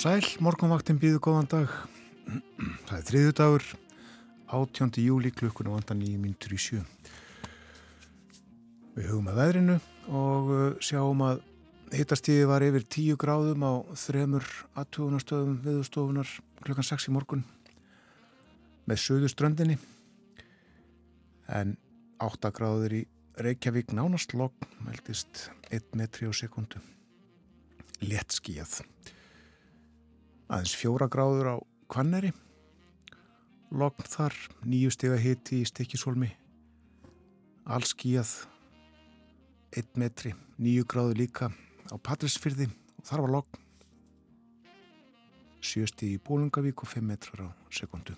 sæl, morgunvaktin býðu góðan dag. Það er þriðu dagur, 18. júli, klukkuna vandan í í sjö. Við hugum að veðrinu og uh, sjáum að hittastíði var yfir 10 gráðum á þremur aðtugunastöðum viðstofunar klukkan 6 í morgun með söðu ströndinni en 8 gráður í Reykjavík nánast logg meldist 1 metri á sekundu. Létt skíjað aðeins fjóra gráður á Kvanneri logn þar, nýju steg að hiti í stikkisólmi allskíjað einn metri, nýju gráður líka á Patrísfyrði og þar var logn. Sjösti í Bólungavík og 5 metrar á sekundu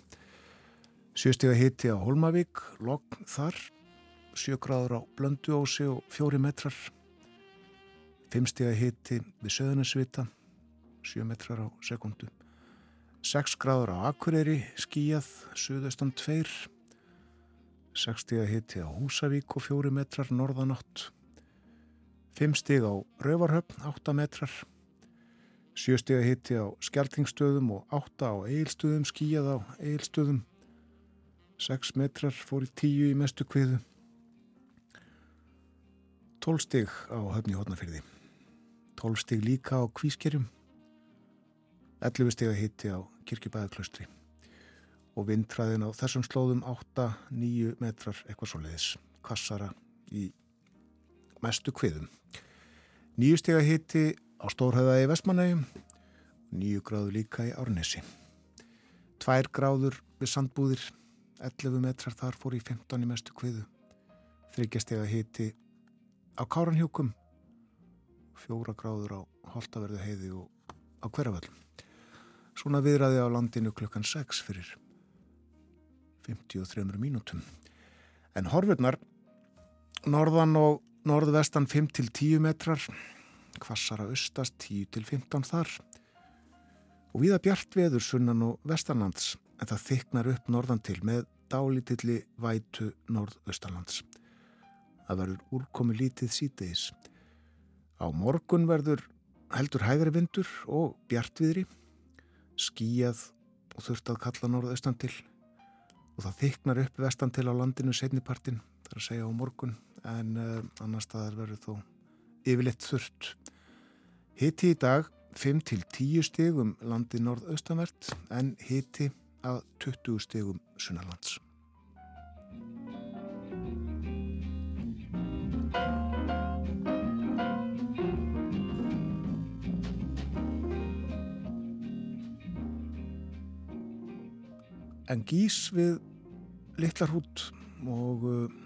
sjösti að hiti á Holmavík logn þar. 7 gráður á Blönduósi og 4 metrar. 5 steg að hiti við Söðunarsvita 7 metrar á sekundu 6 gráður á Akureyri skíjað, suðaustan 2 6 stíg að hitti á Húsavík og 4 metrar norðanátt. 5 stíg á Rauvarhöfn 8 metrar. 7 stíg að hitti á Skeltingstöðum og 8 á Eilstöðum skíjað á Eilstöðum 6 metrar fór í 10 í mestu kviðu. 12 stíg á höfni hótnafyrði 12 stíg líka á Kvískerjum 11 steg að hitti á kirkjubæðaklaustri og vindræðin á þessum slóðum 8-9 metrar eitthvað svo leiðis kassara í mestu kviðum. 9 steg að hitti á Stórhauða í Vestmanægum 9 gráður líka í Árnesi. 2 gráður við Sandbúðir 11 metrar þar fór í 15 í mestu kviðu. 3 steg að hitti á Káranhjúkum 4 gráður á Holtaverðu heiði og á Hverjavöllum Svona viðraði á landinu klukkan 6 fyrir 53 mínútum. En horfurnar, norðan og norðvestan 5-10 metrar, kvassara austast 10-15 þar og viða bjart veður sunnan og vestanlands en það þyknar upp norðan til með dálítilli vætu norðaustanlands. Það verður úrkomi lítið sítegis. Á morgun verður heldur hægri vindur og bjartviðri skíjað og þurft að kalla norðaustan til. Og það þyknar upp vestan til á landinu setnipartin, það er að segja á morgun en uh, annar staðar verður þó yfirleitt þurft Hitti í dag 5-10 stegum landi norðaustanvert en hitti að 20 stegum sunnalands en gís við litlarhút og uh,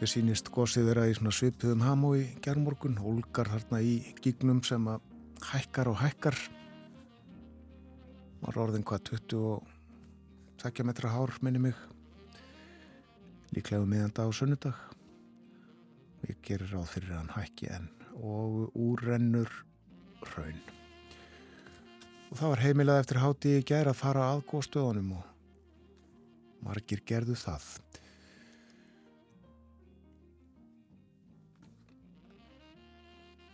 við sínist gósið vera í svipuðum hamó í gerðmorgun, olgar þarna í gígnum sem að hækkar og hækkar. Var orðin hvað 22 metra hár minni mig. Líklega um miðan dag og sunnudag. Og ég gerir ráð fyrir hann hækki enn og úrrennur raun og það var heimilað eftir háti í gær að fara að góðstöðunum og margir gerðu það.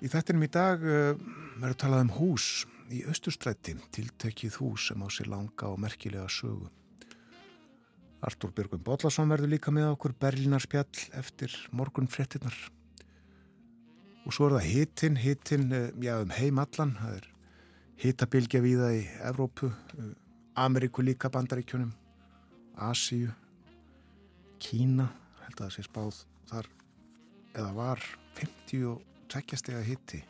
Í þettinum í dag uh, verður talað um hús í Östustrætti, tiltekið hús sem á sér langa og merkilega sögu. Artúr Björgum Bóllarsson verður líka með okkur Berlinarspjall eftir morgun frettinnar. Og svo er það hittinn, hittinn, uh, já um heimallan, það er hitabilgja viða í Evrópu, uh, Ameríku líka bandaríkjunum, Asíu, Kína, held að það sé spáð þar eða var 52 steg að hitti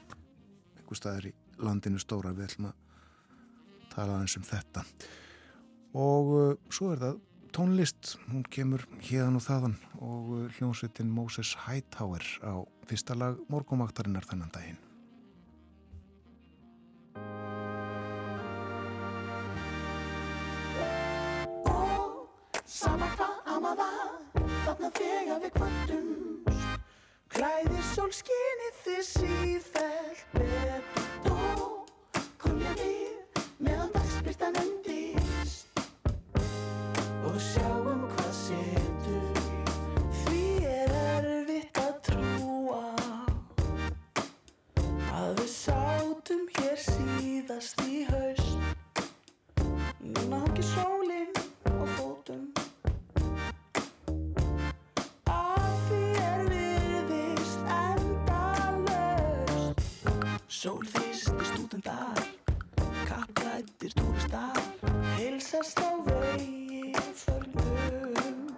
einhver staðar í landinu stóra. Við ætlum að tala aðeins um þetta. Og uh, svo er það tónlist. Hún kemur hérðan og þaðan og uh, hljómsveitin Moses Hightower á fyrsta lag morgumaktarinnar þennan daginn þarna þegar við kvöldumst Klæðir sólskinni þið sífælt betur Sólþýstir stúdendar Kapprættir túristar Heilsast á vegi förnum.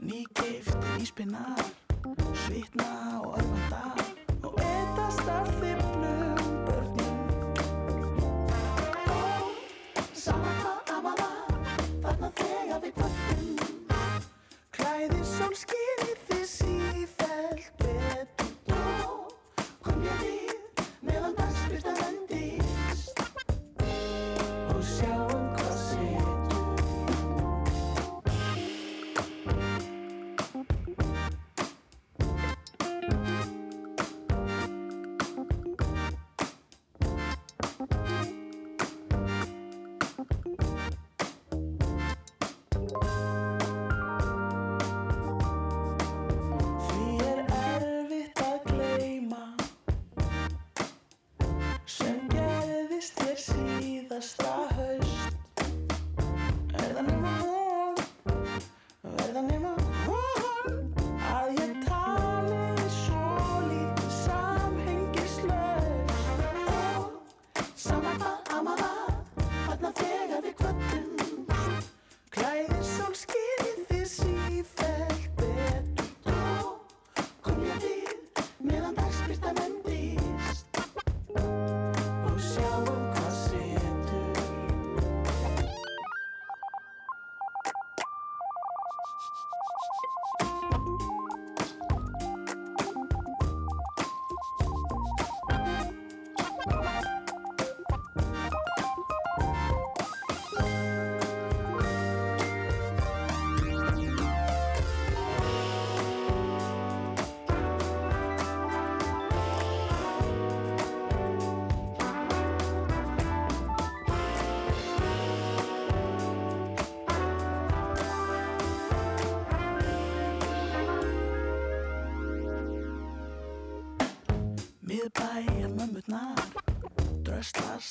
Nýgiftir íspinnar Svitna og örvanda Og etast af þiblum börnum. Sama hvað amaða, þarna þegar við kvöldum Klæðir sólskinni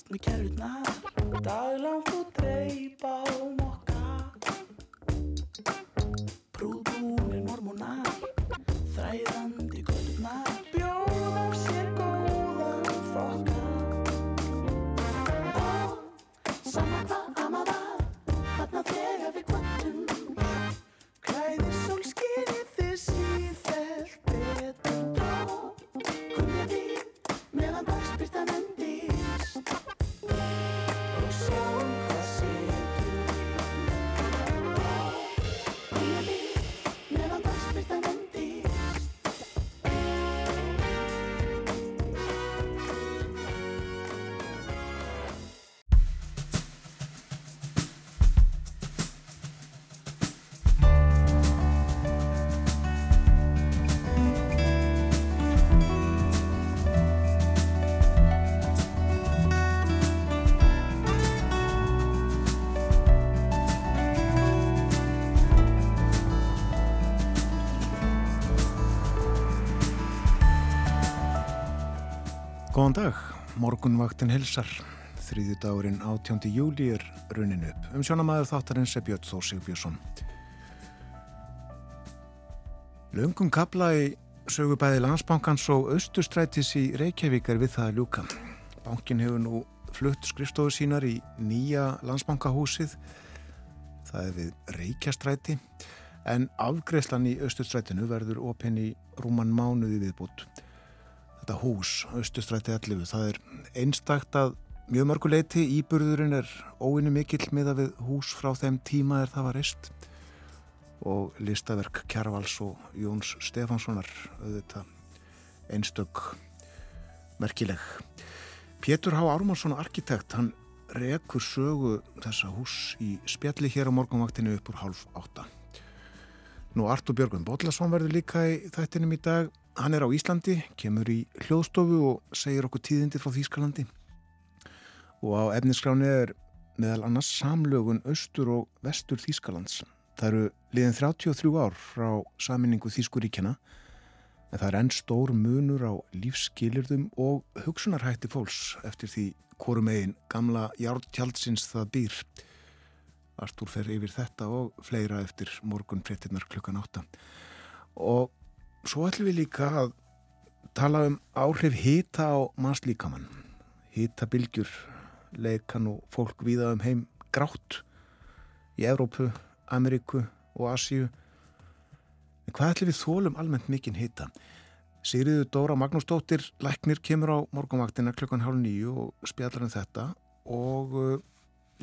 med Kautna. Góðan dag, morgunvaktin hilsar. Þriðju dagurinn 18. júli er runnin upp. Um sjónamaður þáttarins er Björn Þór Sigbjörnsson. Löngum kabla í sögubæði landsbankans og austustrætis í Reykjavík er við það að ljúka. Bankin hefur nú flutt skrifstofu sínar í nýja landsbankahúsið. Það er við Reykjastræti. en afgreifslan í Östustrætinu verður opinn í rúman mánuði viðbútt. Þetta hús, Östustræti 11, það er einstakt að mjög mörguleiti íburðurinn er óinu mikill með að við hús frá þeim tíma er það var reist og listaverk Kjarvals og Jóns Stefanssonar auðvitað einstök merkileg. Pétur Há Ármarsson, arkitekt, hann rekur sögu þessa hús í spjalli hér á morgunvaktinu upp úr half átta. Nú Artur Björgum Bodlasson verður líka í þættinum í dag. Hann er á Íslandi, kemur í hljóðstofu og segir okkur tíðindi frá Þýskalandi. Og á efniskráni er meðal annars samlögun austur og vestur Þýskalands. Það eru liðin 33 ár frá saminningu Þýskuríkjana en það er enn stór munur á lífskilirðum og hugsunarhætti fólks eftir því hvorum eigin gamla járntjaldsins það býr. Artúr fer yfir þetta og fleira eftir morgun fréttinnar klukkan átta. Og svo ætlum við líka að tala um áhrif hýta á mannslíkamann. Hýtabilgjur leikan og fólk viða um heim grátt í Evrópu, Ameríku og Asíu. En hvað ætlum við þólum almennt mikinn hýta? Sigriður Dóra Magnúsdóttir Læknir kemur á morgunvaktina klukkan hálf nýju og spjallar um þetta og uh,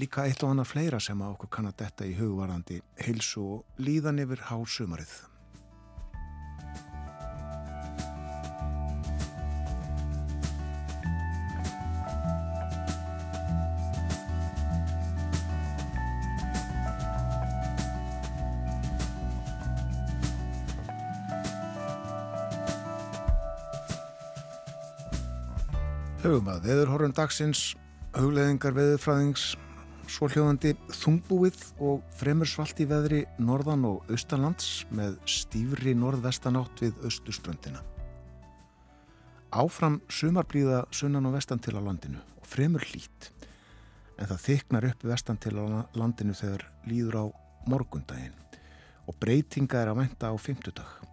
líka eitt og annað fleira sem að okkur kann að detta í hugvarandi heilsu og líðan yfir hásumarið. Hugum að veðurhorfum dagsins, hugleðingar veðurfræðings, svo hljóðandi þungbúið og fremur svalt í veðri norðan og austanlands með stífri norðvestanátt við austuströndina. Áfram sumarblíða sunnan og vestan til á landinu og fremur hlít, en það þyknar upp vestan til á landinu þegar líður á morgundaginn og breytinga er að venda á fymtudag.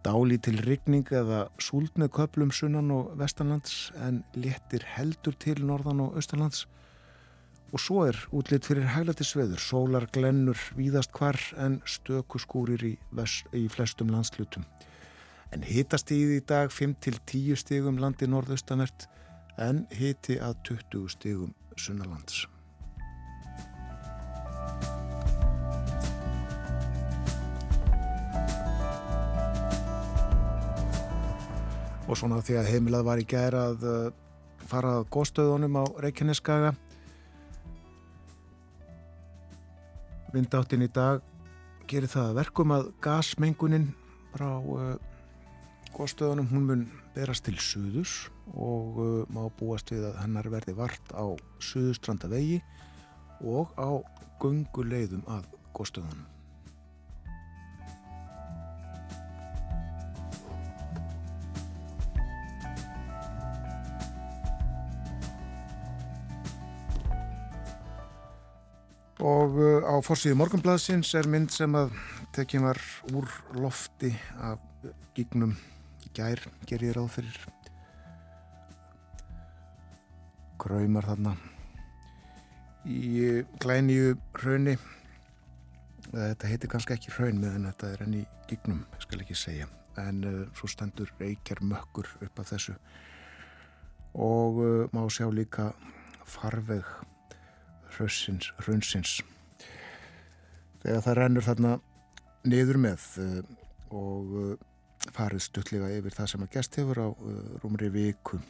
Dáli til rigning eða súld með köplum sunnan og vestanlands en léttir heldur til norðan og austanlands og svo er útlitt fyrir hæglatisveður, sólar glennur víðast hvar en stöku skúrir í, í flestum landslutum. En hitast í dag 5-10 stigum landi norðaustanvert en hiti að 20 stigum sunnalands. Og svona því að heimilað var í gæra að uh, fara að góðstöðunum á Reykjaneskaga vindáttin í dag gerir það verkum að gasmengunin frá uh, góðstöðunum hún mun berast til suðus og uh, má búast við að hennar verði vart á suðustranda vegi og á gunguleiðum að góðstöðunum og uh, á fórsíðu morgunbladsins er mynd sem að tekjum var úr lofti af gígnum gær, ger ég ráð fyrir. Kraumar þarna. Í glænju hraunni þetta heitir kannski ekki hraun meðan þetta er enn í gígnum, ég skal ekki segja. En uh, svo stendur reykjar mökkur upp af þessu. Og uh, má sjá líka farveg hraunsins þegar það rennur þarna niður með uh, og uh, farið stuttlega yfir það sem að gest hefur á uh, rúmri viku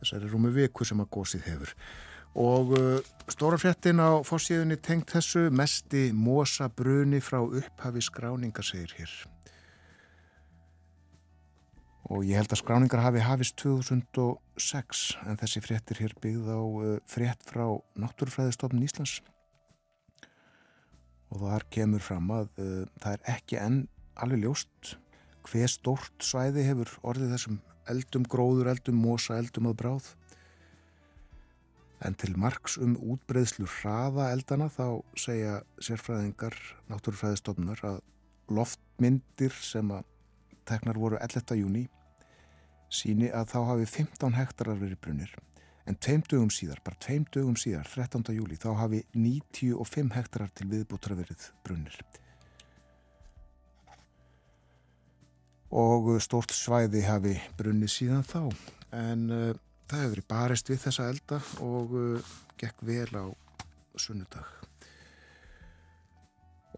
þessari rúmi viku sem að gósið hefur. Og stóra fréttin á fórsíðunni tengt þessu mesti mosa bruni frá upphafi skráninga segir hér og ég held að skráningar hafi hafist 2006 en þessi fréttir hér byggð á uh, frétt frá Náttúrufræðistofnun Íslands og þar kemur fram að uh, það er ekki enn alveg ljóst hver stort svæði hefur orðið þessum eldum gróður, eldum mosa, eldum að bráð en til margs um útbreyðslu hraða eldana þá segja sérfræðingar Náttúrufræðistofnunar að loftmyndir sem að teknar voru 11. júni síni að þá hafi 15 hektarar verið brunir en tveim dögum síðar, bara tveim dögum síðar 13. júli, þá hafi 95 hektarar til viðbútra verið brunir og stórt svæði hafi brunnið síðan þá en uh, það hefur barist við þessa elda og uh, gekk vel á sunnudag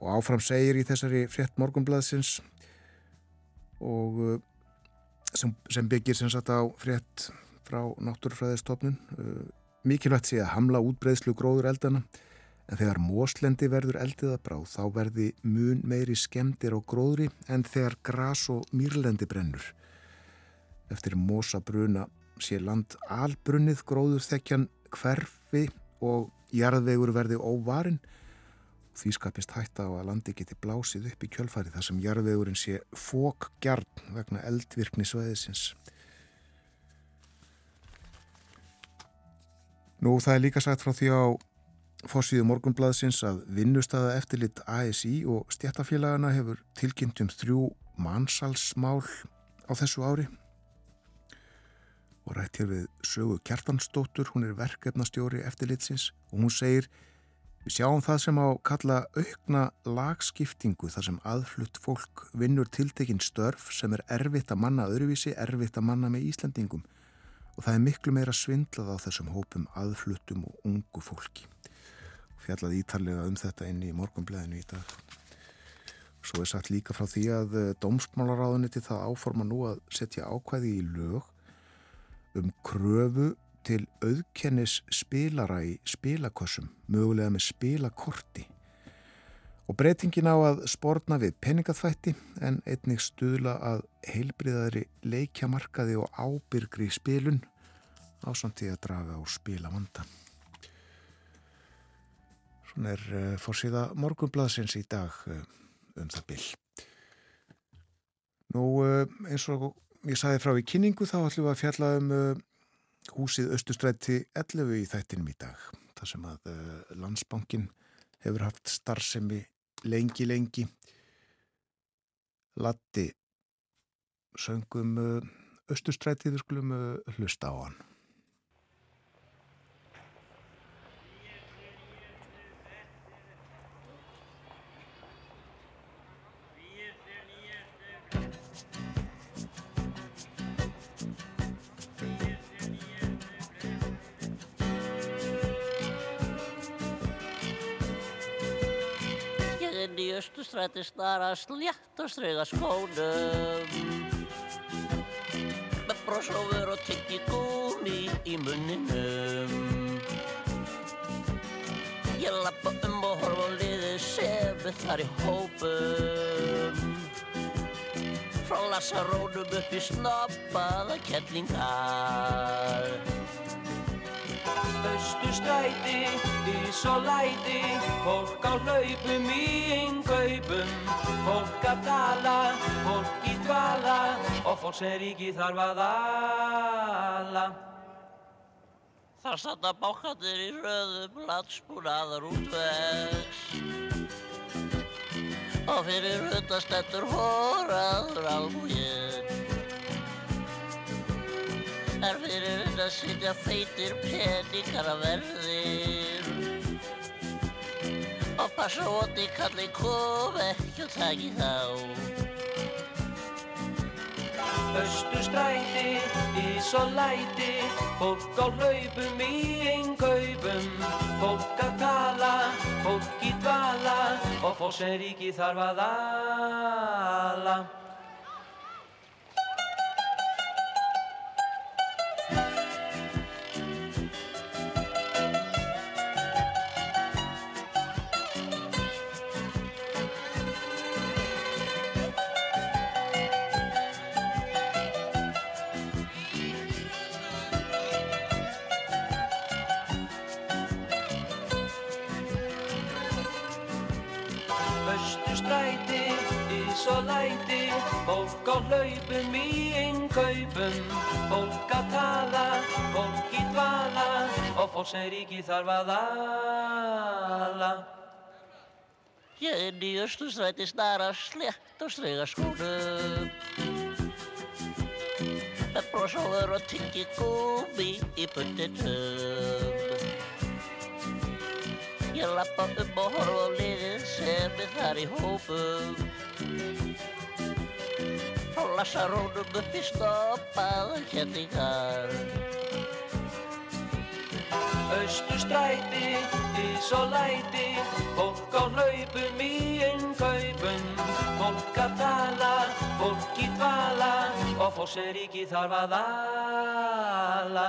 og áfram segir í þessari frétt morgunblaðsins og uh, sem, sem byggir sem sagt á frétt frá náttúrufræðistofnun mikilvægt sé að hamla útbreyðslu gróður eldana en þegar móslendi verður eldið að bráð þá verði mun meiri skemdir á gróðri en þegar gras og mýrlendi brennur. Eftir mósabruna sé land albrunnið gróður þekkjan hverfi og jarðvegur verði óvarin og því skapist hætta á að landi geti blásið upp í kjölfari þar sem jarðvegurinn sé fókgjarn vegna eldvirkni sveðisins. Nú það er líka sagt frá því á Fossíðu morgunblaðsins að vinnustada eftirlit ASI og stjættafélagana hefur tilkynnt um þrjú mannsalsmál á þessu ári og rætt hér við sögu Kjartansdóttur, hún er verkefnastjóri eftirlitsins og hún segir Við sjáum það sem á kalla aukna lagskiptingu þar sem aðflutt fólk vinnur tiltekinn störf sem er erfitt að manna öðruvísi, erfitt að manna með Íslandingum og það er miklu meira svindlað á þessum hópum aðfluttum og ungu fólki fjallað ítarlega um þetta inn í morgunblæðinu í dag. Svo er sagt líka frá því að eh, dómsmálaráðuniti það áforma nú að setja ákvæði í lög um kröfu til auðkennis spilara í spilakossum, mögulega með spilakorti. Og breytingin á að spórna við peningaþvætti en einnig stuðla að heilbriðari leikjamarkaði og ábyrgri spilun á samtíð að draga á spilavandan. Svona er uh, fórsíða morgunblaðsins í dag uh, um það byll. Nú uh, eins og ég sagði frá í kynningu þá ætlum við að fjalla um húsið Östustrætti 11 í þættinum í dag. Það sem að landsbankin hefur haft starfsemi lengi lengi. Latti söngum Östustrætti við skulum hlusta á hann. Austurstræti snara slétt og strega skónum með brósófur og tyggi gúmi í munninum. Ég lappa um og horfa á liði sem við þar í hópum. Frá lasarónum upp í snoppaða kettlingar Östustræti, ís og læti, fólk á hlaupum í yngaupum, fólk að tala, fólk í dvala og fólk sem ríki þarf að ala. Það standa bákandir í röðum landsbúnaðar útvegs og fyrir hundastendur hóraður alveg. Er fyrir að sitja feitir peningar að verðir Og passa óti kalli kom ekki og taki þá. Östustræti, ís og læti Fólk á hlaupum í einkaupum Fólk að tala, fólk í dvala Og fólk sem ríki þarf að ala Fólk á hlaupum í innkaupum, fólk að tala, fólk í dvala og fólk sem ríki þarf að ala. Ég er í Östustræti snara slett og strega skónum með brósóður og tyggi gómi í bundinum. Ég lappa um og horfa á liðið sem er þar í hópum lassarónum upp í snoppaða kettingar. Östustræti, ís og læti, fólk á hlaupum í innkaupum. Fólk að tala, fólk í dvala og fóseríki þarf að ala.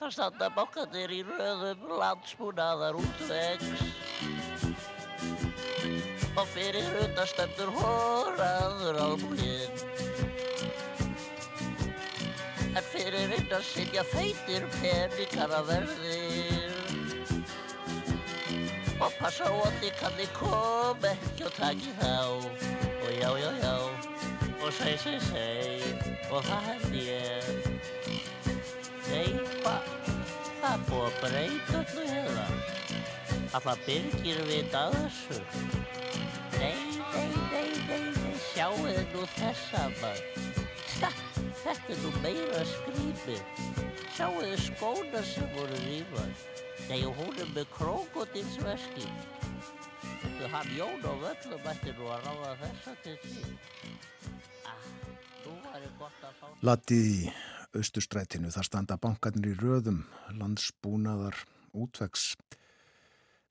Það standa bankanir í röðum landsbúnaðar útvegs og fyrir utanstendur hóraður álmúlinn. En fyrir innan sitja feitir peningana verðir og passa á að þið kanni kom ekki og taki þá og já, já, já og seg, seg, seg og það held ég Nei, hvað? Það er búið að breyta öllu hérna. Alltaf byrgir vita að þessu. Nei, nei, nei, nei, nei, sjáu þið nú þessa maður. Tja, þetta er nú meira skrýpið. Sjáu þið skóna sem voru rífað. Nei, og hún er með krókodinsveski. Þú hann Jón á völlum ætti nú að ráða þessa til sín. Ah, nú væri gott að fá... Latið í Östustrætinu, þar standa bankarnir í röðum, landsbúnaðar, útvegs.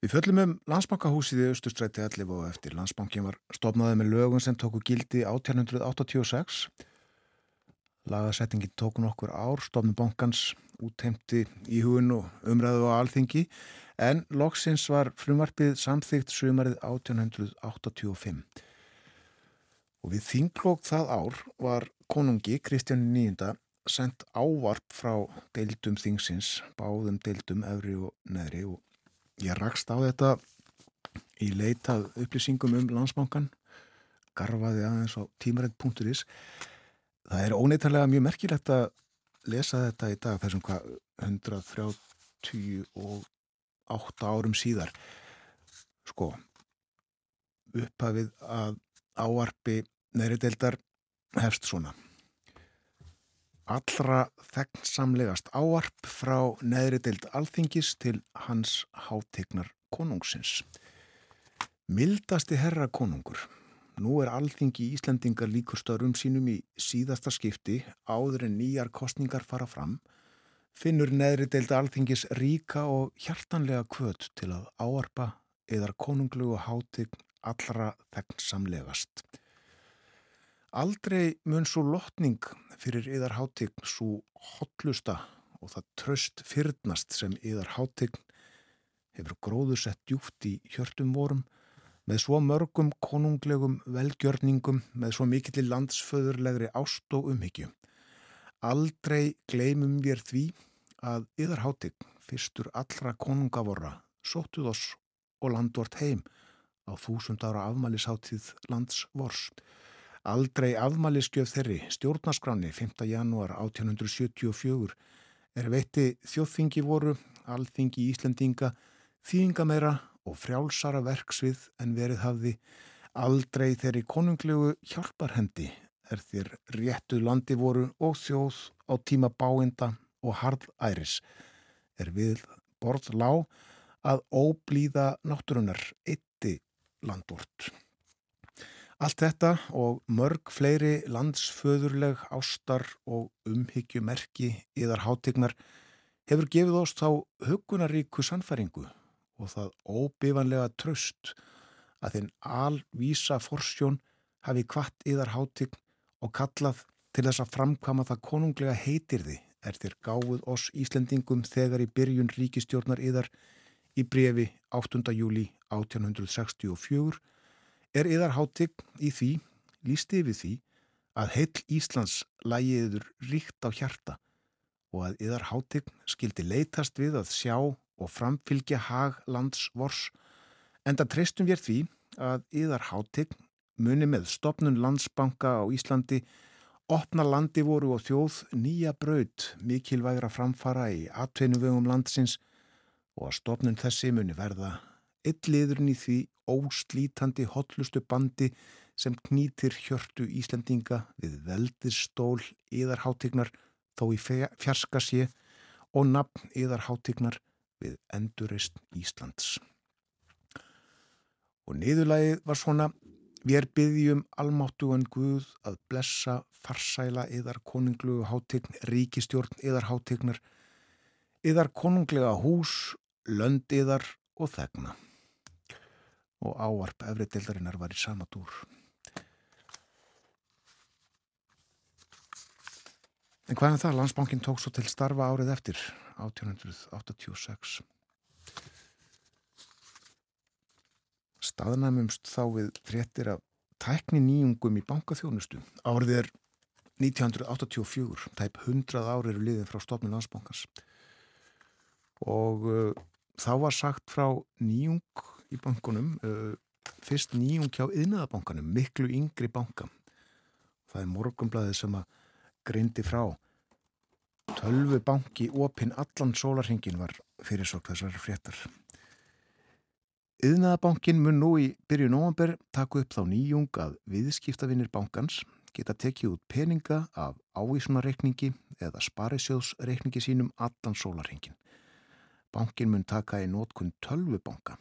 Við föllum um landsbankahúsið í Östustræti 11 og eftir. Landsbankin var stofnaðið með lögum sem tóku gildi 1886. Lagasettingin tóku nokkur ár, stofnum bankans útheimti í hugun og umræðu á alþingi, en loksins var frumvarpið samþygt sumarið 1885. Og við þinglók það ár var konungi Kristján IX sendt ávarp frá deildum þingsins, báðum deildum efri og neðri og ég rakst á þetta. Í leitað upplýsingum um landsbankan garfaði aðeins á tímarætt.is það er óneitarlega mjög merkilegt að lesa þetta í dag þessum hvað 138 árum síðar. Sko upphafið að ávarpi neðri deildar hefst svona allra þegnsamlegast áarp frá neðri deild alþingis til hans hátegnar konungsins. Mildasti herra konungur. Nú er alþingi Íslandingar líkur störum sínum í síðasta skipti áður en nýjar kostningar fara fram, finnur neðri deild alþingis ríka og hjartanlega kvöt til að áarpa eðar konunglugu hátegn allra þegnsamlegast. Aldrei mun svo lotning fyrir yðar hátegn svo hotlusta og það tröst fyrnast sem yðar hátegn hefur gróðu sett djúft í hjörtum vorum með svo mörgum konunglegum velgjörningum með svo mikill landsföðurlegri ást og umhyggju. Aldrei gleymum við því að yðar hátegn fyrstur allra konungavorra sóttuð oss og landvort heim á þúsund ára afmælisáttíð landsvors. Aldrei afmæliskjöf þeirri stjórnaskráni 5. janúar 1874 er veitti þjóðþingi voru, alþingi Íslendinga, þýðingameira og frjálsara verksvið en verið hafði aldrei þeirri konunglegu hjálparhendi er þér réttu landi voru og þjóð á tíma báinda og harðæris er við borð lág að óblíða náttúrunar eitti landvort. Allt þetta og mörg fleiri landsföðurleg ástar og umhyggjumerki yðar hátegnar hefur gefið oss þá hugunaríku sannfæringu og það óbifanlega tröst að þinn alvísa forsjón hafi kvart yðar hátegn og kallað til þess að framkvama það konunglega heitirði er þér gáð oss Íslendingum þegar í byrjun ríkistjórnar yðar í brefi 8. júli 1864 er yðar hátign í því, lísti yfir því, að heill Íslands lægiður ríkt á hjarta og að yðar hátign skildi leitast við að sjá og framfylgja hag lands vors, en það treystum við því að yðar hátign muni með stopnun landsbanka á Íslandi opna landi voru og þjóð nýja braut mikilvægra framfara í atveinu landsins og að stopnun þessi muni verða illiðurinn í því óslítandi hotlustu bandi sem knýtir hjörtu Íslandinga við veldistól yðarháttignar þó í fjarska sé og nafn yðarháttignar við endurist Íslands. Og niðurlægið var svona Við byggjum almáttugan Guð að blessa farsæla yðar konunglugu hátegn, ríkistjórn yðar hátegnar, yðar konunglega hús, lönd yðar og þegna. Og áarp efri deildarinnar var í sama dúr. En hvað er það? Landsbankin tók svo til starfa árið eftir, 1886. Staðnæmumst þá við fréttir af tækni nýjungum í bankaþjónustu. Árið er 1984, tæp 100 árið eru liðið frá stofnun landsbankans. Og uh, þá var sagt frá nýjung í bankunum, uh, fyrst nýjung hjá yðnaðabankanum, miklu yngri banka. Það er morgumblaðið sem að grindi frá. Tölvu banki opinn allan sólarhingin var fyrirsokk þessar fréttar. Yðnaðabankin mun nú í byrju nóvamber taku upp þá nýjung að viðskiptavinnir bankans geta tekið út peninga af ávísunareikningi eða sparisjóðsreikningi sínum allan sólarhingin. Bankin mun taka í nótkun tölvubanka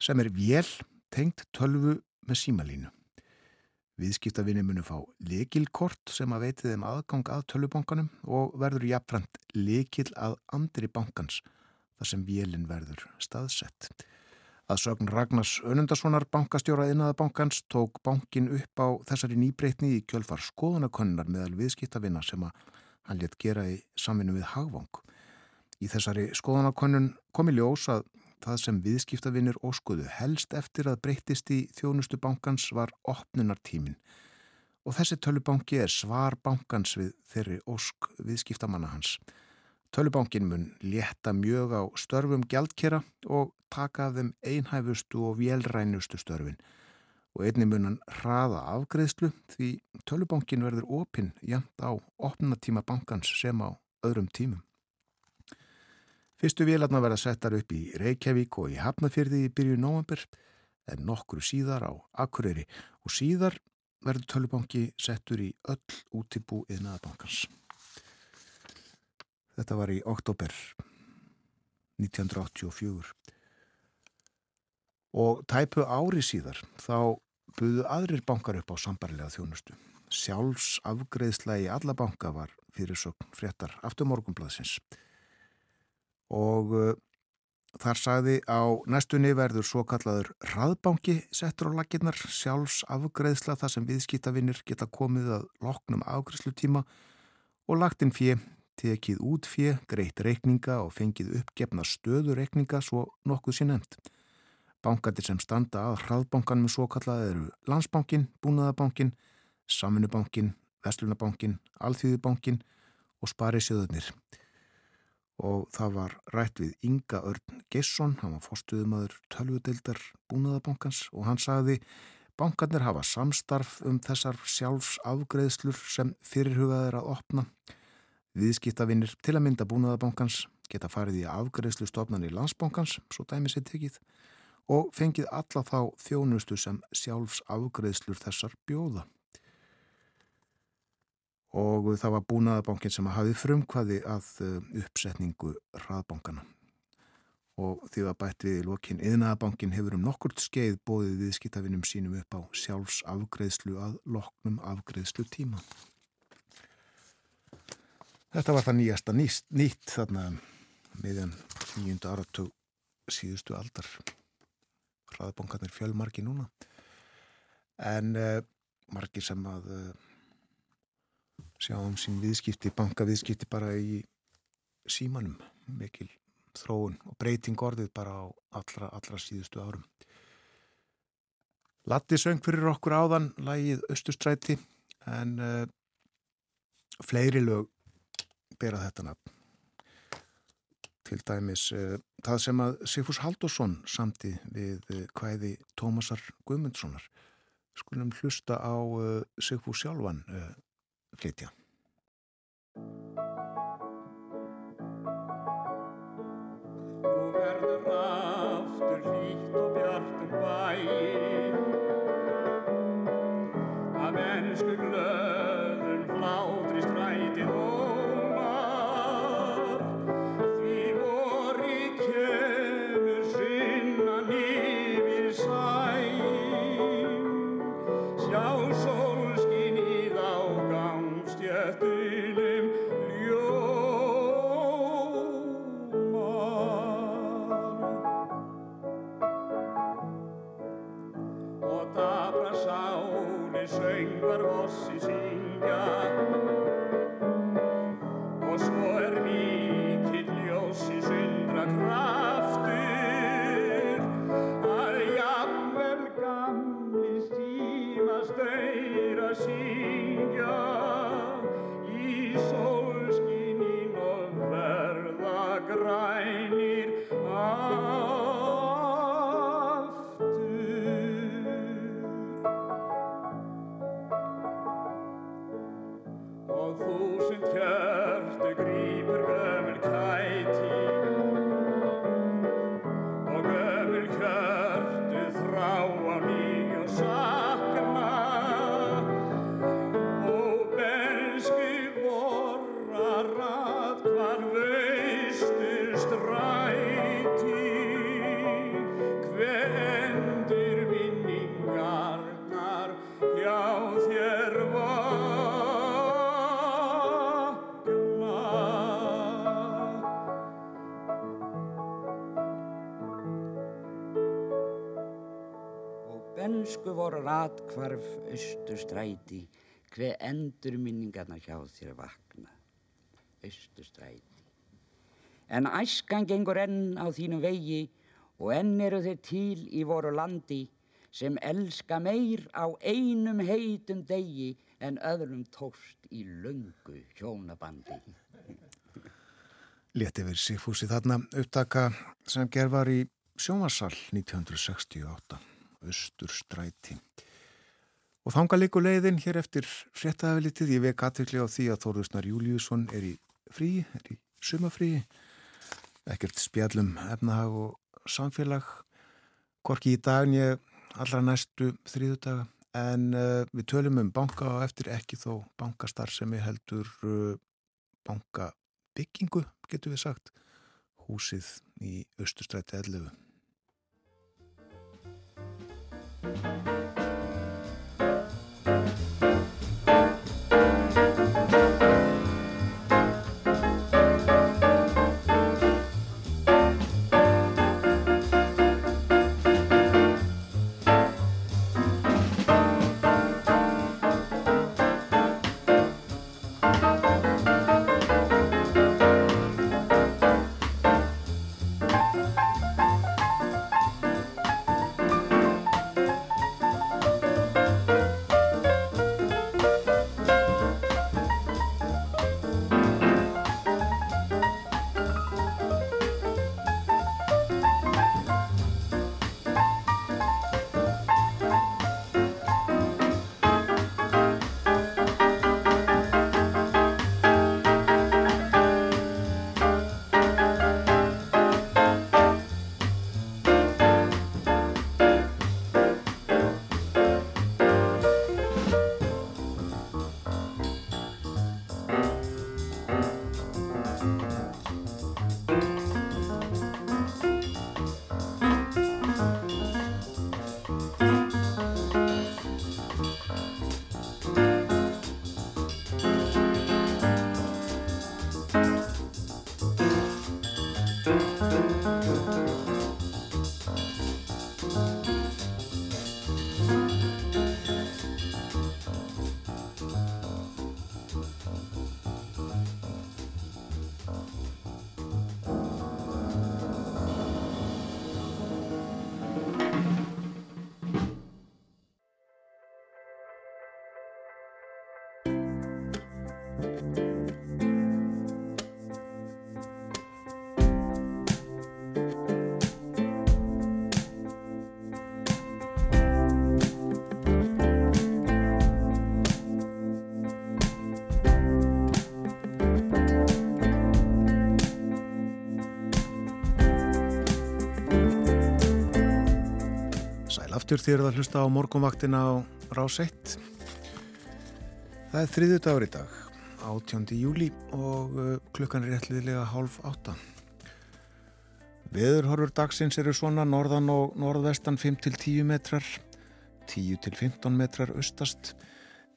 sem er vél tengt tölvu með símalínu. Viðskiptavinni munu fá lekilkort sem að veiti þeim aðgang að tölvubankanum og verður jafnframt lekil að andri bankans þar sem vélinn verður staðsett. Að sögn Ragnars Önundarssonar bankastjóra innaðabankans tók bankin upp á þessari nýbreytni í kjölfar skoðanakonnar meðal viðskiptavinna sem að hann létt gera í samvinnu við Hagvang. Í þessari skoðanakonnun kom í ljós að það sem viðskiptavinnir óskuðu helst eftir að breytist í þjónustu bankans var opnunartímin og þessi tölubanki er svar bankans við þeirri ósk viðskiptamanna hans. Tölubankin mun létta mjög á störfum gjaldkera og taka af þeim einhæfustu og vélrænustu störfin og einni munan hraða afgreðslu því tölubankin verður opinn jæmt á opnatíma bankans sem á öðrum tímum. Fyrstu vélarna verða settar upp í Reykjavík og í Hafnafyrði í byrju nóvambur en nokkru síðar á Akureyri og síðar verður tölubanki settur í öll útibú yðnaðabankans. Þetta var í oktober 1984. Og tæpu ári síðar þá buðu aðrir bankar upp á sambarlega þjónustu. Sjálfs afgreðsla í alla banka var fyrir sögn fréttar aftur morgunblaðsins. Og uh, þar sagði á næstunni verður svo kallaður raðbanki settur á laginnar sjálfs afgreðsla þar sem viðskiptavinnir geta komið að loknum afgreðslutíma og lagt inn fyrir tekið út fjö, greitt reikninga og fengið uppgefna stöðu reikninga svo nokkuð sér nefnt. Bankatir sem standa að hraðbankanum svo kallað eru Landsbankin, Búnaðabankin, Samvinubankin, Vestlunabankin, Alþjóðubankin og Sparisjöðunir. Og það var rætt við Inga Örn Gesson, hann var fórstuðumadur tölvudeildar Búnaðabankans og hann sagði bankarnir hafa samstarf um þessar sjálfs afgreðslur sem fyrirhugaðir að opna Viðskiptavinnir til að mynda búnaðabankans geta farið í afgreðslu stofnan í landsbankans, svo dæmi sér tekið, og fengið alla þá þjónustu sem sjálfs afgreðslur þessar bjóða. Og það var búnaðabankin sem hafið frumkvaði að uh, uppsetningu hraðbankana. Og því að bætt við í lokin, yðnaðabankin hefur um nokkurt skeið bóðið viðskiptavinnum sínum upp á sjálfs afgreðslu að loknum afgreðslu tíma. Þetta var það nýjasta nýtt, nýtt þarna meðan nýjunda áratug síðustu aldar. Hraðbankarnir fjölmarki núna. En uh, margir sem að uh, sjáum sín viðskipti, bankaviðskipti bara í símanum. Mikil þróun og breyting orðið bara á allra, allra síðustu árum. Latti söng fyrir okkur áðan, lægið Östustræti, en uh, fleiri lög bera þetta nafn. Til dæmis uh, það sem að Sigfús Haldursson samti við uh, hvæði Tómasar Guðmundssonar. Skulum hlusta á Sigfús sjálfan www.radiocultura.pt voru ratkvarf austustræti hver endur minningarna hjá þér vakna. Austustræti en æskan gengur enn á þínum vegi og enn eru þeir til í voru landi sem elska meir á einum heitum degi en öðrum tókst í löngu hjónabandi. Létt yfir Sigfúsi þarna upptaka sem gerð var í sjónvarsal 1968, Östurstræti. Og þanga líku leiðin hér eftir fréttaðafilitið. Ég vek aðtökli á því að Þórðusnar Júliusson er í frí, er í sumafrí, ekkert spjallum efnahag og samfélag, korki í dagn ég allra næstu þrýðudaga. En uh, við tölum um banka og eftir ekki þó bankastar sem ég heldur uh, banka byggingu, getur við sagt, húsið í Östustræti 11. aftur þér að hlusta á morgunvaktina á Rás 1. Það er þriðu dagur í dag, 18. júli og uh, klukkan er réttliðlega hálf átta. Veðurhorfur dagsins eru svona norðan og norðvestan 5-10 metrar, 10-15 metrar austast,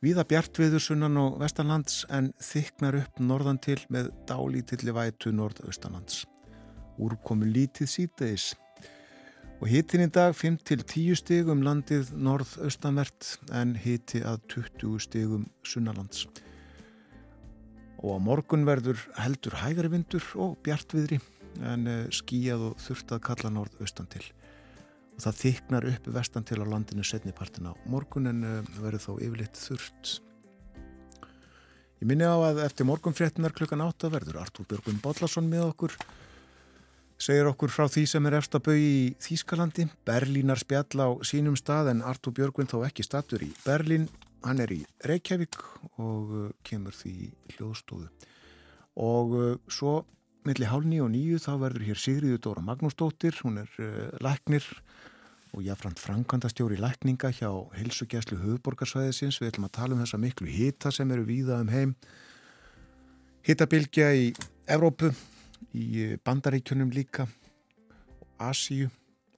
Víða bjart viður sunnan og vestanlands en þyknar upp norðan til með dálítilli vætu norðaustanlands. Úrkomu lítið sítaðis. Og hitin í dag 5-10 stigum landið norðaustanvert en hiti að 20 stigum sunnalands. Og á morgun verður heldur hægari vindur og bjartviðri en eh, skíjað og þurft að kalla norðaustan til og það þyknar upp vestan til á landinu setnipartin á morgun en uh, verður þá yfirleitt þurft. Ég minni á að eftir morgunfréttinar klukkan átta verður Artúr Björgvin Bóllarsson með okkur segir okkur frá því sem er eftir að bau í Þýskalandi. Berlínar spjall á sínum stað en Artúr Björgvin þó ekki statur í Berlín. Hann er í Reykjavík og uh, kemur því hljóðstóðu og uh, svo milli hálni og nýju þá verður hér Sigriður Dóra Magnúsdóttir, hún er uh, læknir og jáfnframt frangandastjóri lækninga hjá heilsugjæslu höfuborgarsvæðisins. Við ætlum að tala um þessa miklu hita sem eru víða um heim. Hitabilgja í Evrópu, í Bandaríkjunum líka, Asíu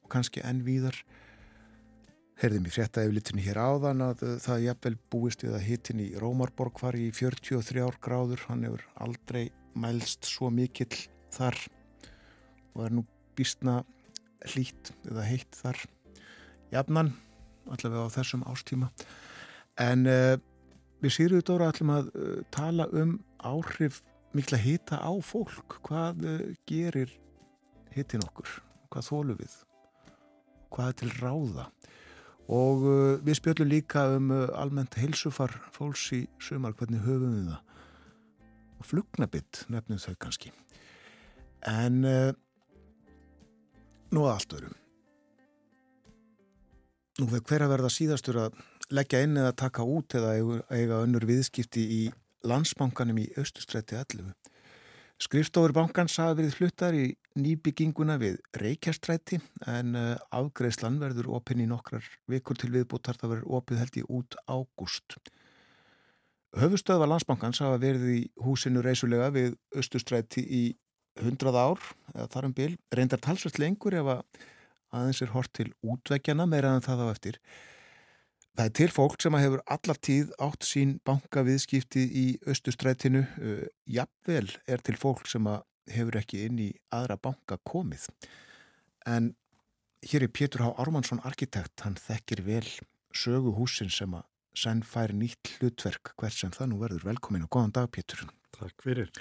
og kannski enn víðar. Herðum í frétta eflitunni hér áðan að eh, það jafnvel búist við að hitin í Rómarborg var í 43 gráður. Hann hefur aldrei mælst svo mikill þar og er nú býstna hlýtt eða heitt þar jafnan, allavega á þessum ástíma. En uh, við sýruðu Dóra ætlum að uh, tala um áhrif mikla hita á fólk. Hvað uh, gerir hitin okkur? Hvað þólu við? Hvað er til ráða? Og við spjöldum líka um almennt heilsufar fólks í sumar, hvernig höfum við það? Og flugnabitt nefnum þau kannski. En nú að allt örum. Nú hver að verða síðastur að leggja inn eða taka út eða eiga önnur viðskipti í landsbankanum í Östustræti 11. Skrifstofur bankans hafa verið fluttar í nýbygginguna við Reykjastræti en eh, afgreðslan verður opinn í nokkrar vikur til viðbúttar það verður opið held í út ágúst. Höfustöðva landsbankans hafa verið í húsinu reysulega við Östustræti í 100 ár eða þarum bil, reyndar talsvært lengur ef að aðeins er hort til útvegjana meira en það á eftir. Það er til fólk sem hefur allar tíð átt sín bankaviðskipti í austustrætinu. Jafnvel er til fólk sem hefur ekki inn í aðra banka komið. En hér er Pétur Há Ármannsson arkitekt, hann þekkir vel sögu húsin sem að senn fær nýtt hlutverk hvert sem það nú verður. Velkomin og góðan dag Pétur. Takk fyrir.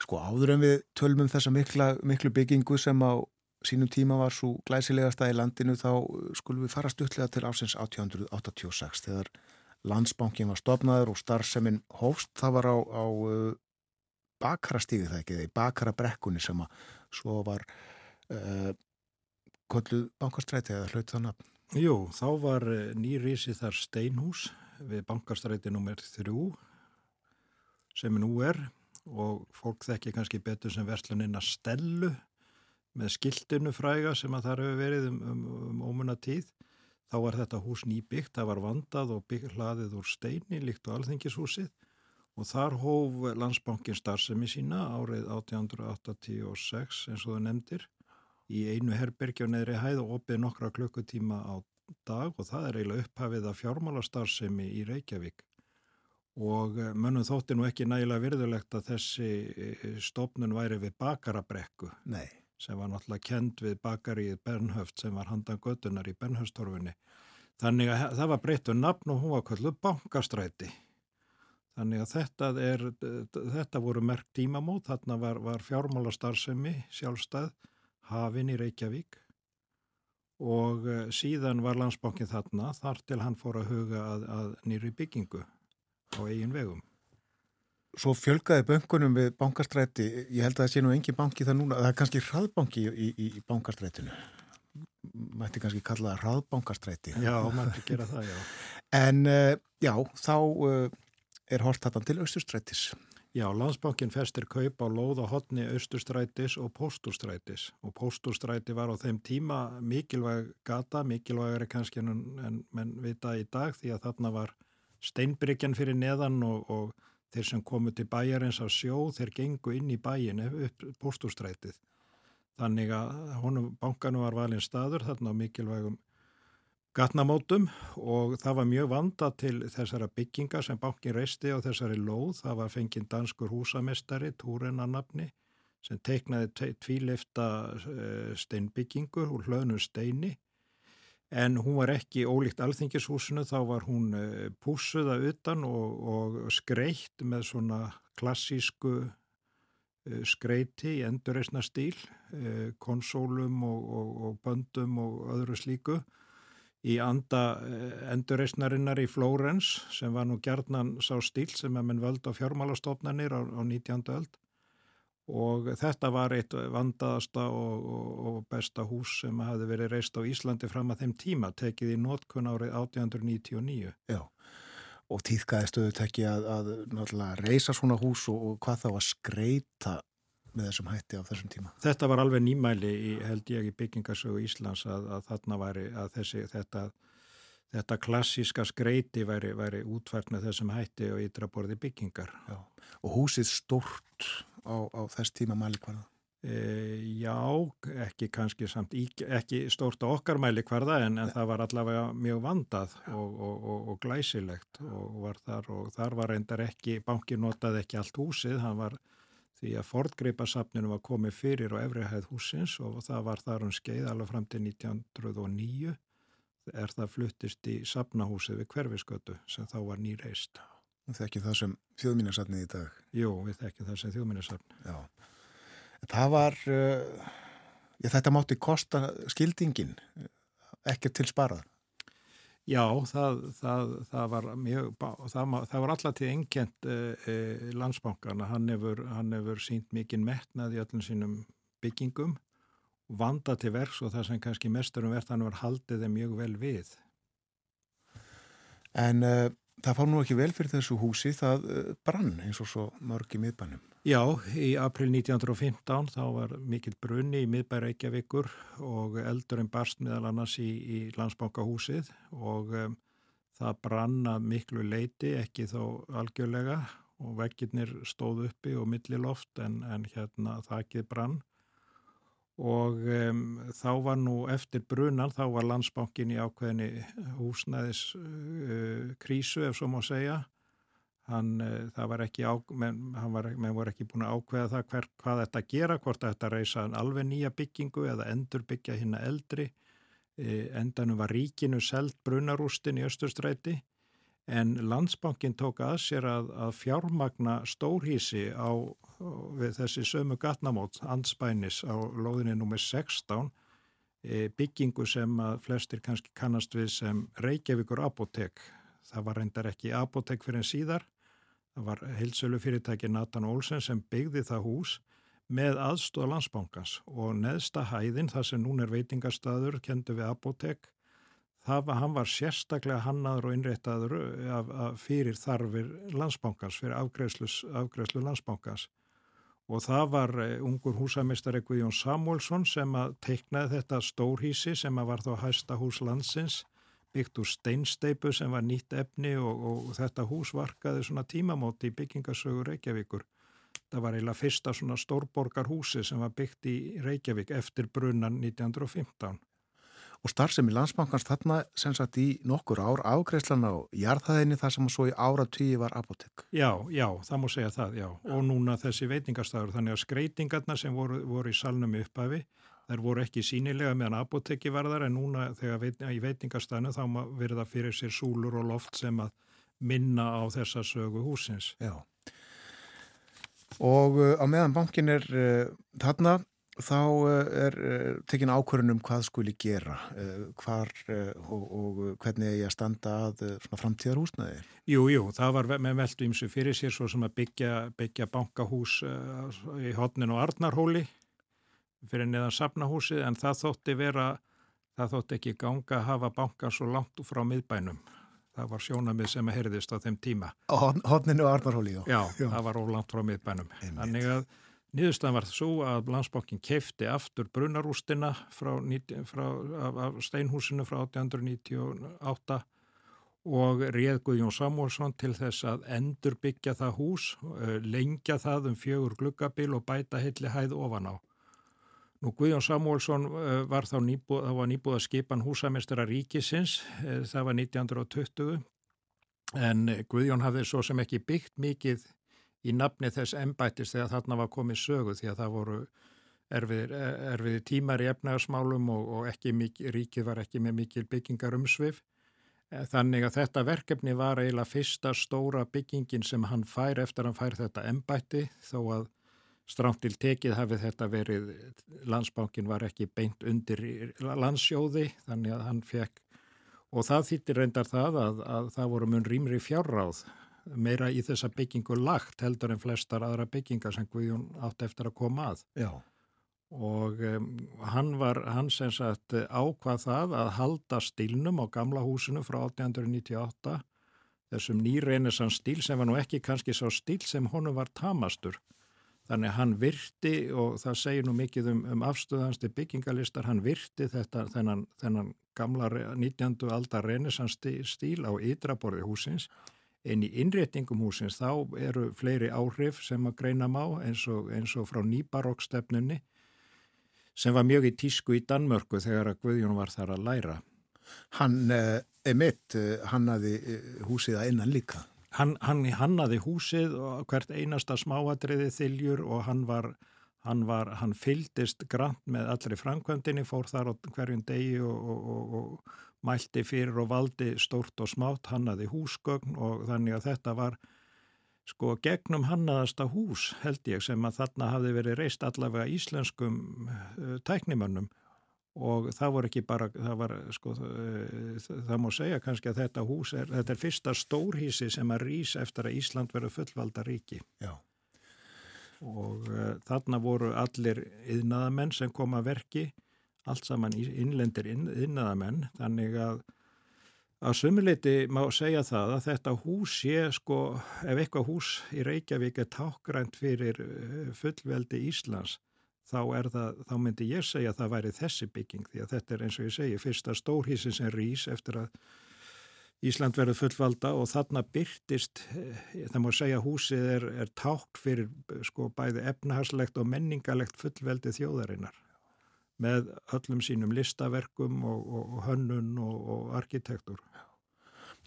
Sko áður en við tölmum þessa mikla, miklu byggingu sem á sínum tíma var svo glæsilegasta í landinu þá uh, skulum við fara stuttlega til ásins 1886 þegar landsbankin var stopnaður og starfseminn hófst það var á, á uh, bakarastíði það ekki, í bakarabrekkunni sem að svo var uh, kolluð bankastræti eða hlaut þannig að Jú, þá var nýrisi þar steinhús við bankastræti nr. 3 sem nú er og fólk þekki kannski betur sem verslunina Stellu með skiltinu fræga sem að það hefur verið um, um, um ómuna tíð. Þá var þetta hús nýbyggt, það var vandað og bygg, hlaðið úr steini líkt á alþingishúsið og þar hóf landsbankin starfsemi sína árið 1886 eins og það nefndir í einu herbergi á neðri hæð og opið nokkra klukkutíma á dag og það er eiginlega upphafið að fjármálastarfsemi í Reykjavík og eh, mönnum þótti nú ekki nægilega virðulegt að þessi eh, stofnun væri við bakarabrekku. Nei sem var náttúrulega kend við bakaríið Bernhöft sem var handan göttunar í Bernhöftstorfunni. Þannig að það var breyttu nafn og hún var kvöldu bankastræti. Þannig að þetta, er, þetta voru merkt tímamót, þarna var, var fjármálastarfsemi sjálfstæð, hafinn í Reykjavík og eh, síðan var landsbankin þarna þar til hann fór að huga að, að nýri byggingu á eigin vegum. Svo fjölgaði böngunum við bankastræti, ég held að það sé nú engin banki það núna, það er kannski hraðbanki í, í, í bankastrætinu, mætti kannski kalla það hraðbankastræti. Já, mætti gera það, já. En uh, já, þá uh, er hortatan til Östustrætis. Já, landsbankin festir kaup á lóð og hotni Östustrætis og Póstustrætis og Póstustræti var á þeim tíma mikilvæg gata, mikilvægari kannski en, en menn vita í dag því að þarna var steinbryggjan fyrir neðan og, og þeir sem komu til bæjarins á sjó, þeir gengu inn í bæin upp postústrætið. Þannig að honum bankanu var valin staður þarna á mikilvægum gatnamótum og það var mjög vanda til þessara bygginga sem bankin reisti á þessari lóð. Það var fenginn danskur húsamestari, Túrenna nafni, sem teiknaði tvíleifta eh, steinbyggingu úr hlöðnum steini en hún var ekki ólíkt alþingishúsinu, þá var hún eh, púsuða utan og, og skreitt með svona klassísku eh, skreiti í endurreysna stíl, konsólum og, og, og böndum og öðru slíku í anda eh, endurreysnarinnar í Flórens sem var nú gerðnan sá stíl sem að menn völd á fjármálastofnanir á, á 19. öld og þetta var eitt vandaðasta og, og, og besta hús sem hafði verið reist á Íslandi fram að þeim tíma, tekið í nótkunn árið 1899. Já, og týðkaði stöðu tekki að, að reysa svona hús og, og hvað þá að skreita með þessum hætti á þessum tíma? Þetta var alveg nýmæli í, held ég í byggingarsögu Íslands að, að þarna væri að þessi, þetta, þetta klassíska skreiti væri, væri útvært með þessum hætti og ytraborði byggingar. Já. Og húsið stort á, á þess tíma mæli hverða? E, já, ekki kannski samt, ekki stórt á okkar mæli hverða en, en það var allavega mjög vandað og, og, og, og glæsilegt og var þar og þar var reyndar ekki, bankin notaði ekki allt húsið, hann var því að Fordgreipasafninu var komið fyrir á efrihæð húsins og það var þar um skeið alveg fram til 1909 er það fluttist í safnahúsið við hverfiskötu sem þá var nýreist. Er ekki það sem þjóðmínasafnið í dag? Jú, við þekkjum það sem þjóðmínasafn. Já, það var, uh, já, þetta mátti kosta skildingin, ekki til sparað. Já, það, það, það var mjög, það, það var alltaf til engjent eh, eh, landsbankana, hann hefur, hann hefur sínt mikið metnað í öllum sínum byggingum vanda til verks og það sem kannski mesturum verðt hann var haldið þeim mjög vel við. En uh, það fá nú ekki vel fyrir þessu húsi, það uh, brann eins og svo mörg í miðbænum. Já, í april 1915 þá var mikill brunni í miðbæra Reykjavíkur og eldurinn barst meðal annars í, í landsbankahúsið og um, það branna miklu leiti, ekki þó algjörlega og vekkirnir stóð uppi og milliloft en, en hérna þakkið brann og um, þá var nú eftir brunan, þá var landsbankin í ákveðinni húsnæðis uh, ef svo má segja Hann, það var ekki, á, menn, var, menn voru ekki búin að ákveða það hver, hvað þetta gera, hvort þetta reysa alveg nýja byggingu eða endur byggja hérna eldri. E, endanum var ríkinu selt brunarústin í Östurstræti en landsbankin tók að sér að, að fjármagna stórhísi á þessi sömu gatnamót anspænis á lóðinni nr. 16 e, byggingu sem að flestir kannski kannast við sem Reykjavíkur apotek. Það var reyndar ekki apotek fyrir en síðar Það var heilsölu fyrirtæki Nathan Olsen sem byggði það hús með aðstóða landsbankans og neðsta hæðin, það sem nún er veitingastadur, kendu við apotek, það hann var sérstaklega hannaður og innréttaður af, af fyrir þarfir landsbankans, fyrir afgreðslu landsbankans. Og það var eh, ungur húsamistari Guðjón Samuelsson sem að teiknaði þetta stórhísi sem að var þá hæsta hús landsins byggt úr steinsteipu sem var nýtt efni og, og þetta hús varkaði svona tímamóti í byggingasögur Reykjavíkur. Það var eiginlega fyrsta svona stórborgarhúsi sem var byggt í Reykjavík eftir brunan 1915. Og starfsemi landsbankans þarna sem sagt í nokkur ár ágreifslan á jarðhæðinni þar sem svo í ára tíu var apotek. Já, já, það múi segja það, já. Og núna þessi veitingastafur, þannig að skreitingarna sem voru, voru í salnum upphafi Þær voru ekki sínilega meðan apotekki varðar en núna þegar veit, í veitingastæðinu þá verða fyrir sér súlur og loft sem að minna á þessa sögu húsins. Já. Og uh, á meðan bankin er uh, þarna þá uh, er uh, tekin ákvörðunum hvað skuli gera, uh, hvar og, og hvernig ég að standa að framtíðar húsnaði. Jú, jú, það var með veldu ímsu fyrir sér svo sem að byggja, byggja bankahús í hodnin og Arnarhóli fyrir neðan sapnahúsið en það þótti vera, það þótti ekki ganga að hafa bankan svo langt frá miðbænum. Það var sjónamið sem að herðist á þeim tíma. Hodninu og Arnarhóli, já. Já, já. það var ólangt frá miðbænum. Þannig að nýðustan var svo að landsbankin kefti aftur brunarústina frá, frá, af, af steinhúsinu frá 1898 og réð Guðjón Samúlsson til þess að endur byggja það hús, lengja það um fjögur gluggabil og bæta hilli hæð ofan á. Nú Guðjón Samuelsson uh, var þá nýbúð, var nýbúð að skipan húsamestara ríkisins, uh, það var 1920 en Guðjón hafði svo sem ekki byggt mikið í nafni þess embættis þegar þarna var komið sögu því að það voru erfiðir, erfiðir tímar í efnagasmálum og, og ekki mikið, ríkið var ekki með mikil byggingar umsvið. Þannig að þetta verkefni var eiginlega fyrsta stóra byggingin sem hann fær eftir að hann fær þetta embætti þó að Stránt til tekið hafið þetta verið, landsbánkin var ekki beint undir landsjóði þannig að hann fekk og það þýttir reyndar það að, að það voru mun rýmri fjárráð meira í þessa byggingu lagt heldur en flestar aðra byggingar sem Guðjón átt eftir að koma að. Já. Og um, hann var, hann sem sagt ákvað það að halda stílnum á gamla húsinu frá 1898 þessum nýreynisans stíl sem var nú ekki kannski sá stíl sem honum var tamastur Þannig hann virti og það segir nú mikið um, um afstöðansti byggingalistar, hann virti þetta þennan, þennan gamla 19. aldar renesans stíl á ytraborði húsins. En í innréttingum húsins þá eru fleiri áhrif sem að greina má eins og, eins og frá nýbarokkstefnunni sem var mjög í tísku í Danmörku þegar að Guðjón var þar að læra. Hann, eh, emitt, eh, hann hafi eh, húsið að innan líka. Hann, hann hannaði húsið og hvert einasta smáadriði þiljur og hann var, hann var, hann fyldist grant með allri framkvæmdini, fór þar á hverjum degi og, og, og, og mælti fyrir og valdi stórt og smátt, hannaði húsgögn og þannig að þetta var sko gegnum hannaðasta hús held ég sem að þarna hafi verið reist allavega íslenskum uh, tæknimönnum. Og það voru ekki bara, það var sko, það, það má segja kannski að þetta hús er, þetta er fyrsta stórhísi sem að rýs eftir að Ísland verður fullvalda ríki. Já. og uh, þarna voru allir yðnaðamenn sem kom að verki allt saman innlendir yðnaðamenn þannig að að sumuleiti má segja það að þetta hús sé sko, ef eitthvað hús í Reykjavík er tákgrænt fyrir fullveldi Íslands þá, það, þá myndi ég segja að það væri þessi bygging því að þetta er eins og ég segi fyrsta stórhísin sem rýs eftir að Ísland verður fullvalda og þarna byrtist, eh, það má segja húsið er, er tákt fyrir sko bæði efnahagslegt og menningalegt fullveldi þjóðarinnar með öllum sínum listaverkum og, og, og hönnun og, og arkitektur.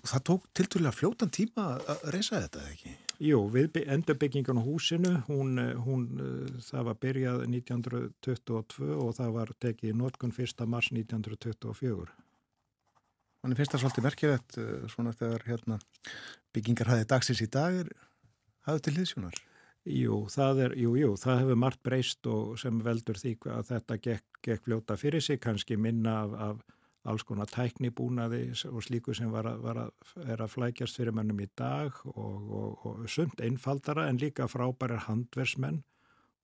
Það tók tilturlega fljótan tíma að reysa þetta, ekki? Jú, við endurbyggingun á húsinu, hún, hún, það var byrjað 1922 og það var tekið í notkun 1. mars 1924. Þannig finnst það svolítið merkilegt eh, svona þegar hérna, byggingar hafið dagsins í dag hafið til hliðsjónar? Jú, það er, jú, jú, það hefur margt breyst og sem veldur því að þetta gekk, gekk fljóta fyrir sig, kannski minna af, af alls konar tæknibúnaði og slíku sem var að, var að, er að flækjast fyrir mennum í dag og, og, og sund einfaldara en líka frábærar handversmenn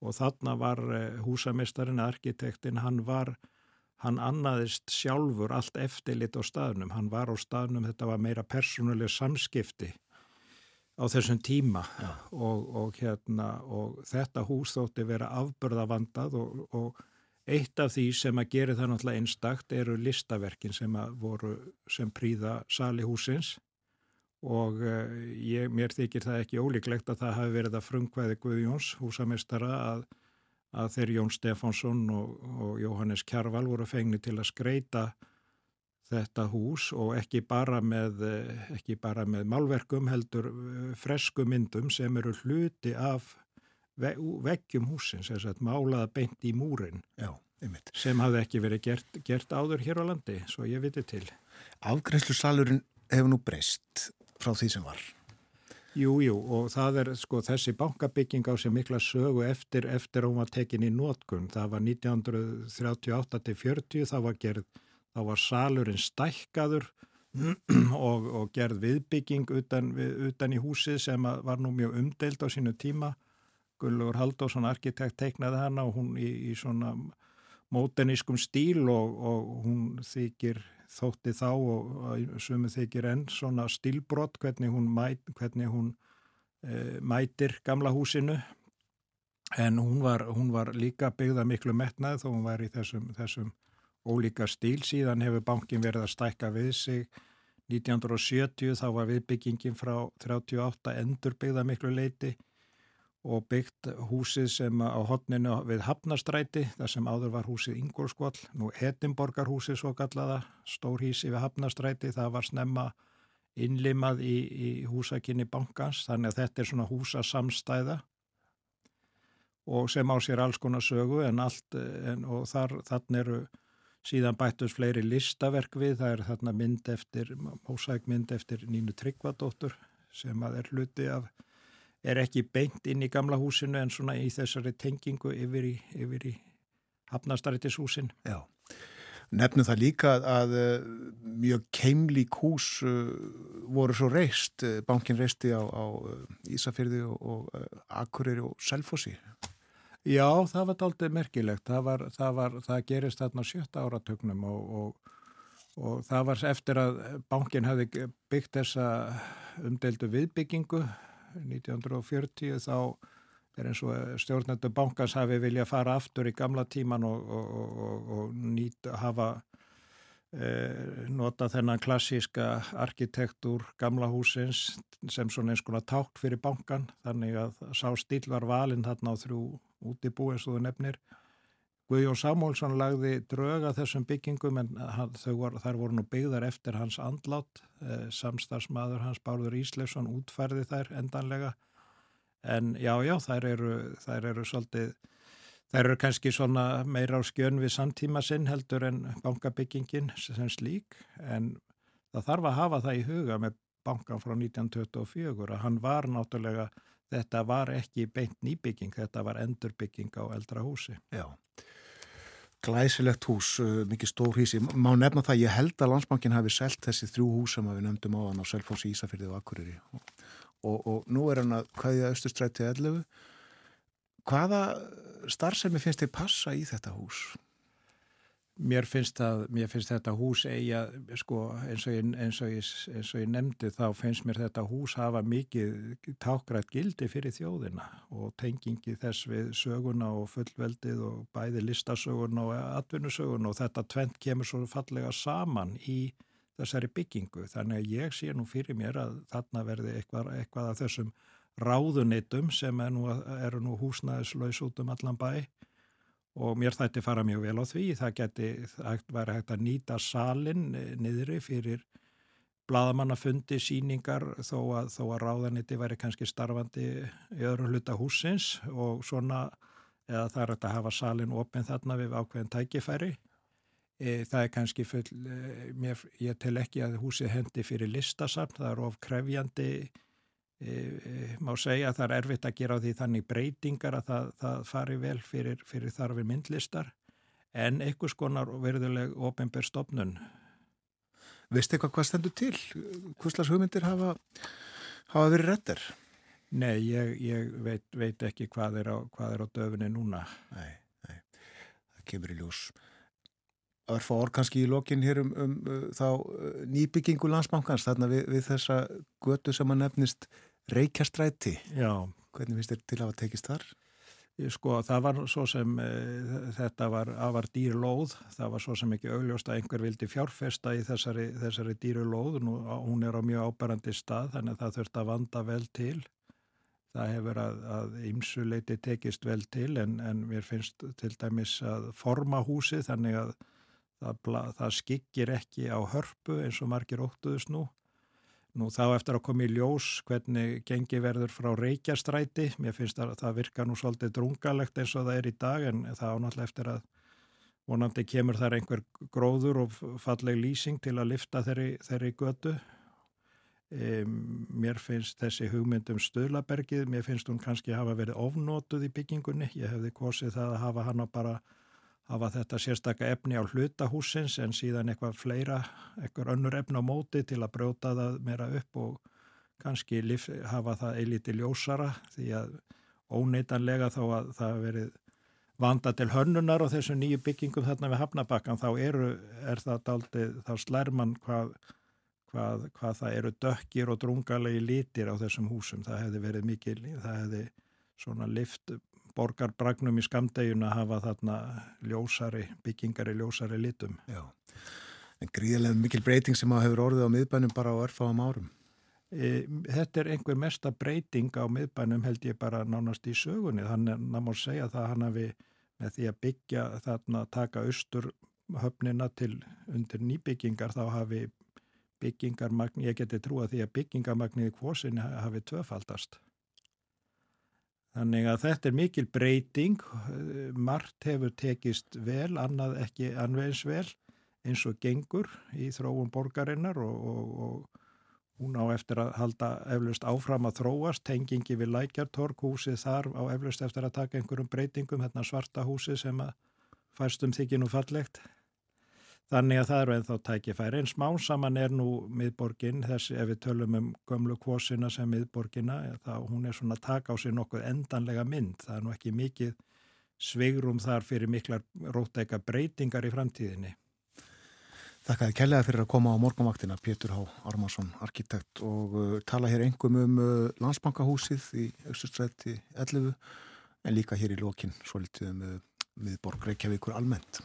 og þarna var eh, húsamestarinn, arkitektin, hann var, hann annaðist sjálfur allt eftirlit á staðnum, hann var á staðnum, þetta var meira persónuleg samskipti á þessum tíma og, og hérna og þetta hús þótti vera afbörðavandað og, og Eitt af því sem að gera það náttúrulega einstakt eru listaverkin sem að voru sem príða sali húsins og uh, ég, mér þykir það ekki ólíklegt að það hafi verið að frumkvæði Guðjóns húsamestara að, að þeir Jón Stefánsson og, og Jóhannes Kjarval voru fengni til að skreita þetta hús og ekki bara með, eh, ekki bara með málverkum heldur eh, fresku myndum sem eru hluti af veggjum húsins, þess að málaða beint í múrin Já, sem hafði ekki verið gert, gert áður hér á landi, svo ég viti til. Afgrænslu salurinn hefur nú breyst frá því sem var. Jú, jú, og það er sko þessi bankabygging á sem mikla sögu eftir, eftir að hún var tekin í nótkunn. Það var 1938-40, það var gerð, það var salurinn stækkaður og, og gerð viðbygging utan, utan í húsið sem var nú mjög umdeild á sínu tíma. Gullur Haldásson arkitekt teiknaði hana og hún í, í svona mótenískum stíl og, og hún þykir þótti þá og sumu þykir enn svona stílbrott hvernig hún, mæt, hvernig hún e, mætir gamla húsinu. En hún var, hún var líka byggða miklu metnað þó hún var í þessum, þessum ólíka stíl. Síðan hefur bankin verið að stækka við sig. 1970 þá var viðbyggingin frá 38 endur byggða miklu leiti og byggt húsið sem á hotninu við Hafnastræti, þar sem áður var húsið Ingolskvall, nú Edinborgarhúsið svo kallaða, stór hísi við Hafnastræti, það var snemma innlimað í, í húsakinni bankans, þannig að þetta er svona húsasamstæða og sem á sér alls konar sögu en allt, en, og þar, þann eru síðan bættus fleiri listaverk við, það er þarna mynd eftir, mósækmynd eftir Nínu Tryggvadóttur sem að er hluti af er ekki beint inn í gamla húsinu en svona í þessari tengingu yfir í, yfir í hafnastæritishúsin. Já, nefnum það líka að uh, mjög keimlík hús uh, voru svo reist, uh, bankin reisti á, á Ísafyrði og Akureyri og Selfossi. Já, það var aldrei merkilegt. Það, var, það, var, það gerist þarna sjötta áratögnum og, og, og það var eftir að bankin hefði byggt þessa umdeldu viðbyggingu 1940 þá er eins og stjórnendur bankans hafi vilja fara aftur í gamla tíman og, og, nýtt hafa e, nota þennan klassíska arkitektúr gamla húsins sem svona eins konar tákt fyrir bankan þannig að sá stíl var valinn þarna á þrjú útibú eins og þú nefnir. Guðjón Samúlsson lagði dröga þessum byggingum en hann, var, þar voru nú byggðar eftir hans andlátt, eh, samstagsmaður hans Bárður Ísleifsson útfærði þær endanlega. En já já þær eru, þær eru svolítið, þær eru kannski svona meira á skjön við samtíma sinn heldur en bankabyggingin sem slík. En það þarf að hafa það í huga með bankan frá 1924 að hann var náttúrulega, þetta var ekki beint nýbygging, þetta var endurbygging á eldra húsi. Já glæsilegt hús, uh, mikið stór hísi. Má nefna það, ég held að landsbankin hafi selgt þessi þrjú hús sem við nefndum á hann á Selfossi, Ísafyrði og Akureyri. Og, og, og nú er hann að hvaðið Östustræti 11. Hvaða starfsemi finnst þið passa í þetta hús? Mér finnst, að, mér finnst þetta hús eiga, sko, eins og, ég, eins, og ég, eins og ég nefndi þá finnst mér þetta hús hafa mikið tákgrætt gildi fyrir þjóðina og tengingi þess við söguna og fullveldið og bæði listasöguna og atvinnusöguna og þetta tvent kemur svo fallega saman í þessari byggingu. Þannig að ég sé nú fyrir mér að þarna verði eitthvað, eitthvað af þessum ráðunitum sem er nú, eru nú húsnæðislaus út um allan bæ og mér þætti fara mjög vel á því. Það geti væri hægt að nýta salin eh, niðri fyrir bladamannafundi, síningar þó að, þó að ráðaniti væri kannski starfandi í öðrum hluta húsins og svona eða það er að hafa salin opinn þarna við ákveðin tækifæri. E, það er kannski full, e, mér, ég tel ekki að húsið hendi fyrir listasafn, það er of krefjandi má segja að það er erfitt að gera á því þannig breytingar að það, það fari vel fyrir, fyrir þarfi myndlistar en einhvers konar verðuleg ofinber stopnun. Vist eitthvað hvað stendur til? Hvuslas hugmyndir hafa, hafa verið réttir? Nei, ég, ég veit, veit ekki hvað er, á, hvað er á döfunni núna. Nei, nei, það kemur í ljós. Það er fór kannski í lokin hér um, um uh, þá uh, nýbyggingu landsbankans þarna við, við þessa götu sem að nefnist Reykjastræti. Já. Hvernig finnst þér til að hafa tekist þar? Sko það var svo sem e, þetta var afar dýrlóð, það var svo sem ekki augljóst að einhver vildi fjárfesta í þessari, þessari dýrlóð, Nú, hún er á mjög ábærandi stað þannig að það þurft að vanda vel til. Það hefur að, að ymsuleiti tekist vel til en, en mér finnst til dæmis að forma húsi þannig að það, það skikkir ekki á hörpu eins og margir óttuðust nú Nú þá eftir að koma í ljós hvernig gengi verður frá reykjastræti, mér finnst að það virka nú svolítið drungalegt eins og það er í dag en það ánáttúrulega eftir að vonandi kemur þar einhver gróður og falleg lýsing til að lifta þeirri, þeirri götu. E, mér finnst þessi hugmyndum Stöðlabergið, mér finnst hún kannski hafa verið ofnótuð í byggingunni, ég hefði kosið það að hafa hana bara hafa þetta sérstakka efni á hlutahúsins en síðan eitthvað fleira, eitthvað önnur efni á móti til að brjóta það meira upp og kannski lif, hafa það eilíti ljósara því að óneitanlega þá að það verið vanda til hönnunar og þessu nýju byggingum þarna við Hafnabakkan þá eru, er það daldið, þá slær mann hvað, hvað, hvað það eru dökkir og drungalegi lítir á þessum húsum, það hefði verið mikil, það hefði svona lift borgarbragnum í skamdegin að hafa þarna ljósari, byggingar í ljósari litum. Já, en gríðilega mikil breyting sem að hefur orðið á miðbænum bara á örfáum árum. E, þetta er einhver mesta breyting á miðbænum held ég bara nánast í sögunni þannig að maður segja það hann hafi með því að byggja þarna taka austur höfnina til undir nýbyggingar þá hafi byggingarmagn, ég geti trúa því að byggingarmagnið í kvosinni hafi tvöfaldast þannig að þetta er mikil breyting margt hefur tekist vel, annað ekki anvegs vel eins og gengur í þróum borgarinnar og, og, og Hún á eftir að halda eflust áfram að þróast, tengingi við lækjartorg, húsið þar á eflust eftir að taka einhverjum breytingum, hérna svarta húsið sem að fæstum þykir nú fallegt. Þannig að það eru ennþá tækifæri. En smá saman er nú miðborgin, þessi ef við tölum um gömlu kvosina sem miðborgina, þá hún er svona taka á sig nokkuð endanlega mynd. Það er nú ekki mikið svigrum þar fyrir miklar rótæka breytingar í framtíðinni. Þakkaði kellega fyrir að koma á morgunvaktina Pétur Há Armarsson, arkitekt og uh, tala hér engum um uh, landsbankahúsið í Östustrætti 11 en líka hér í lókin svo litið um uh, miðborg Reykjavíkur almennt.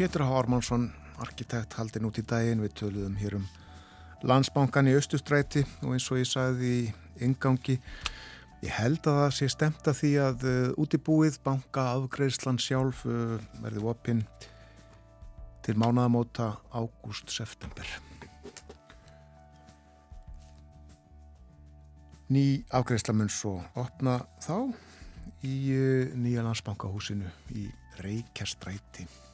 Pétur H. Ármannsson, arkitekt, haldin út í daginn. Við töluðum hér um landsbankan í Östustræti og eins og ég sagði í yngangi. Ég held að það sé stemt að því að uh, útibúið, banka, afgreðslan sjálf uh, verði opinn til mánaðamóta ágúst-september. Ný afgreðsla mun svo opna þá í uh, nýja landsbankahúsinu í Reykjastræti.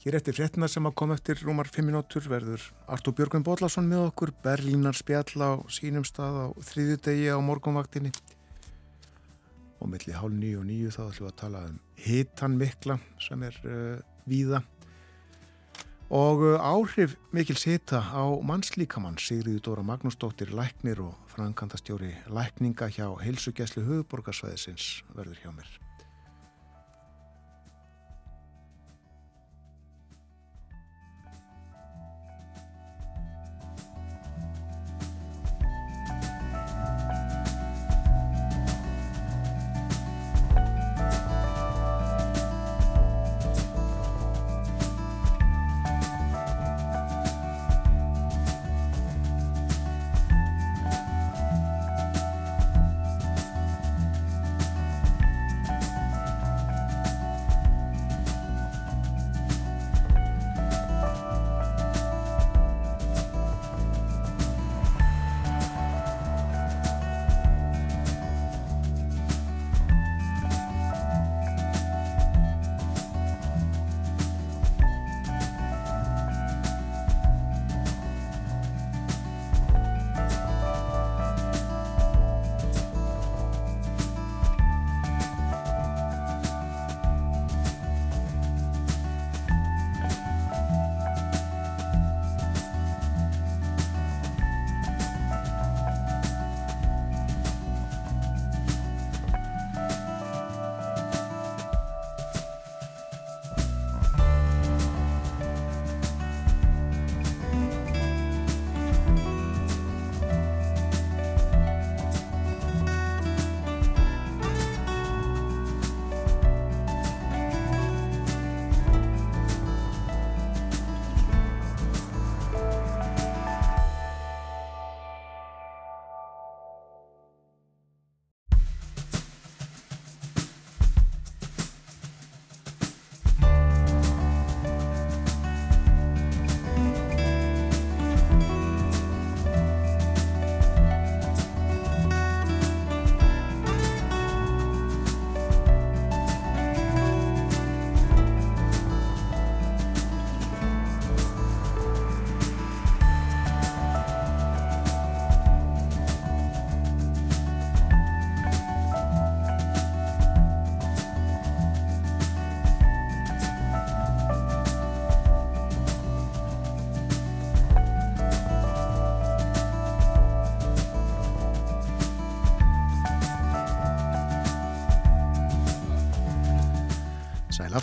Hér eftir fréttina sem að koma eftir rúmar 5 minútur verður Artúr Björgvin Bóllarsson með okkur, Berlínar spjall á sínum stað á þriðju degi á morgunvaktinni og milli hálf nýju og nýju þá ætlum við að tala um hitan mikla sem er uh, víða og uh, áhrif mikil sita á mannslíkamann Sigriður Dóra Magnúsdóttir Læknir og frankantastjóri Lækninga hjá heilsugjæslu höfuborgarsvæðisins verður hjá mér.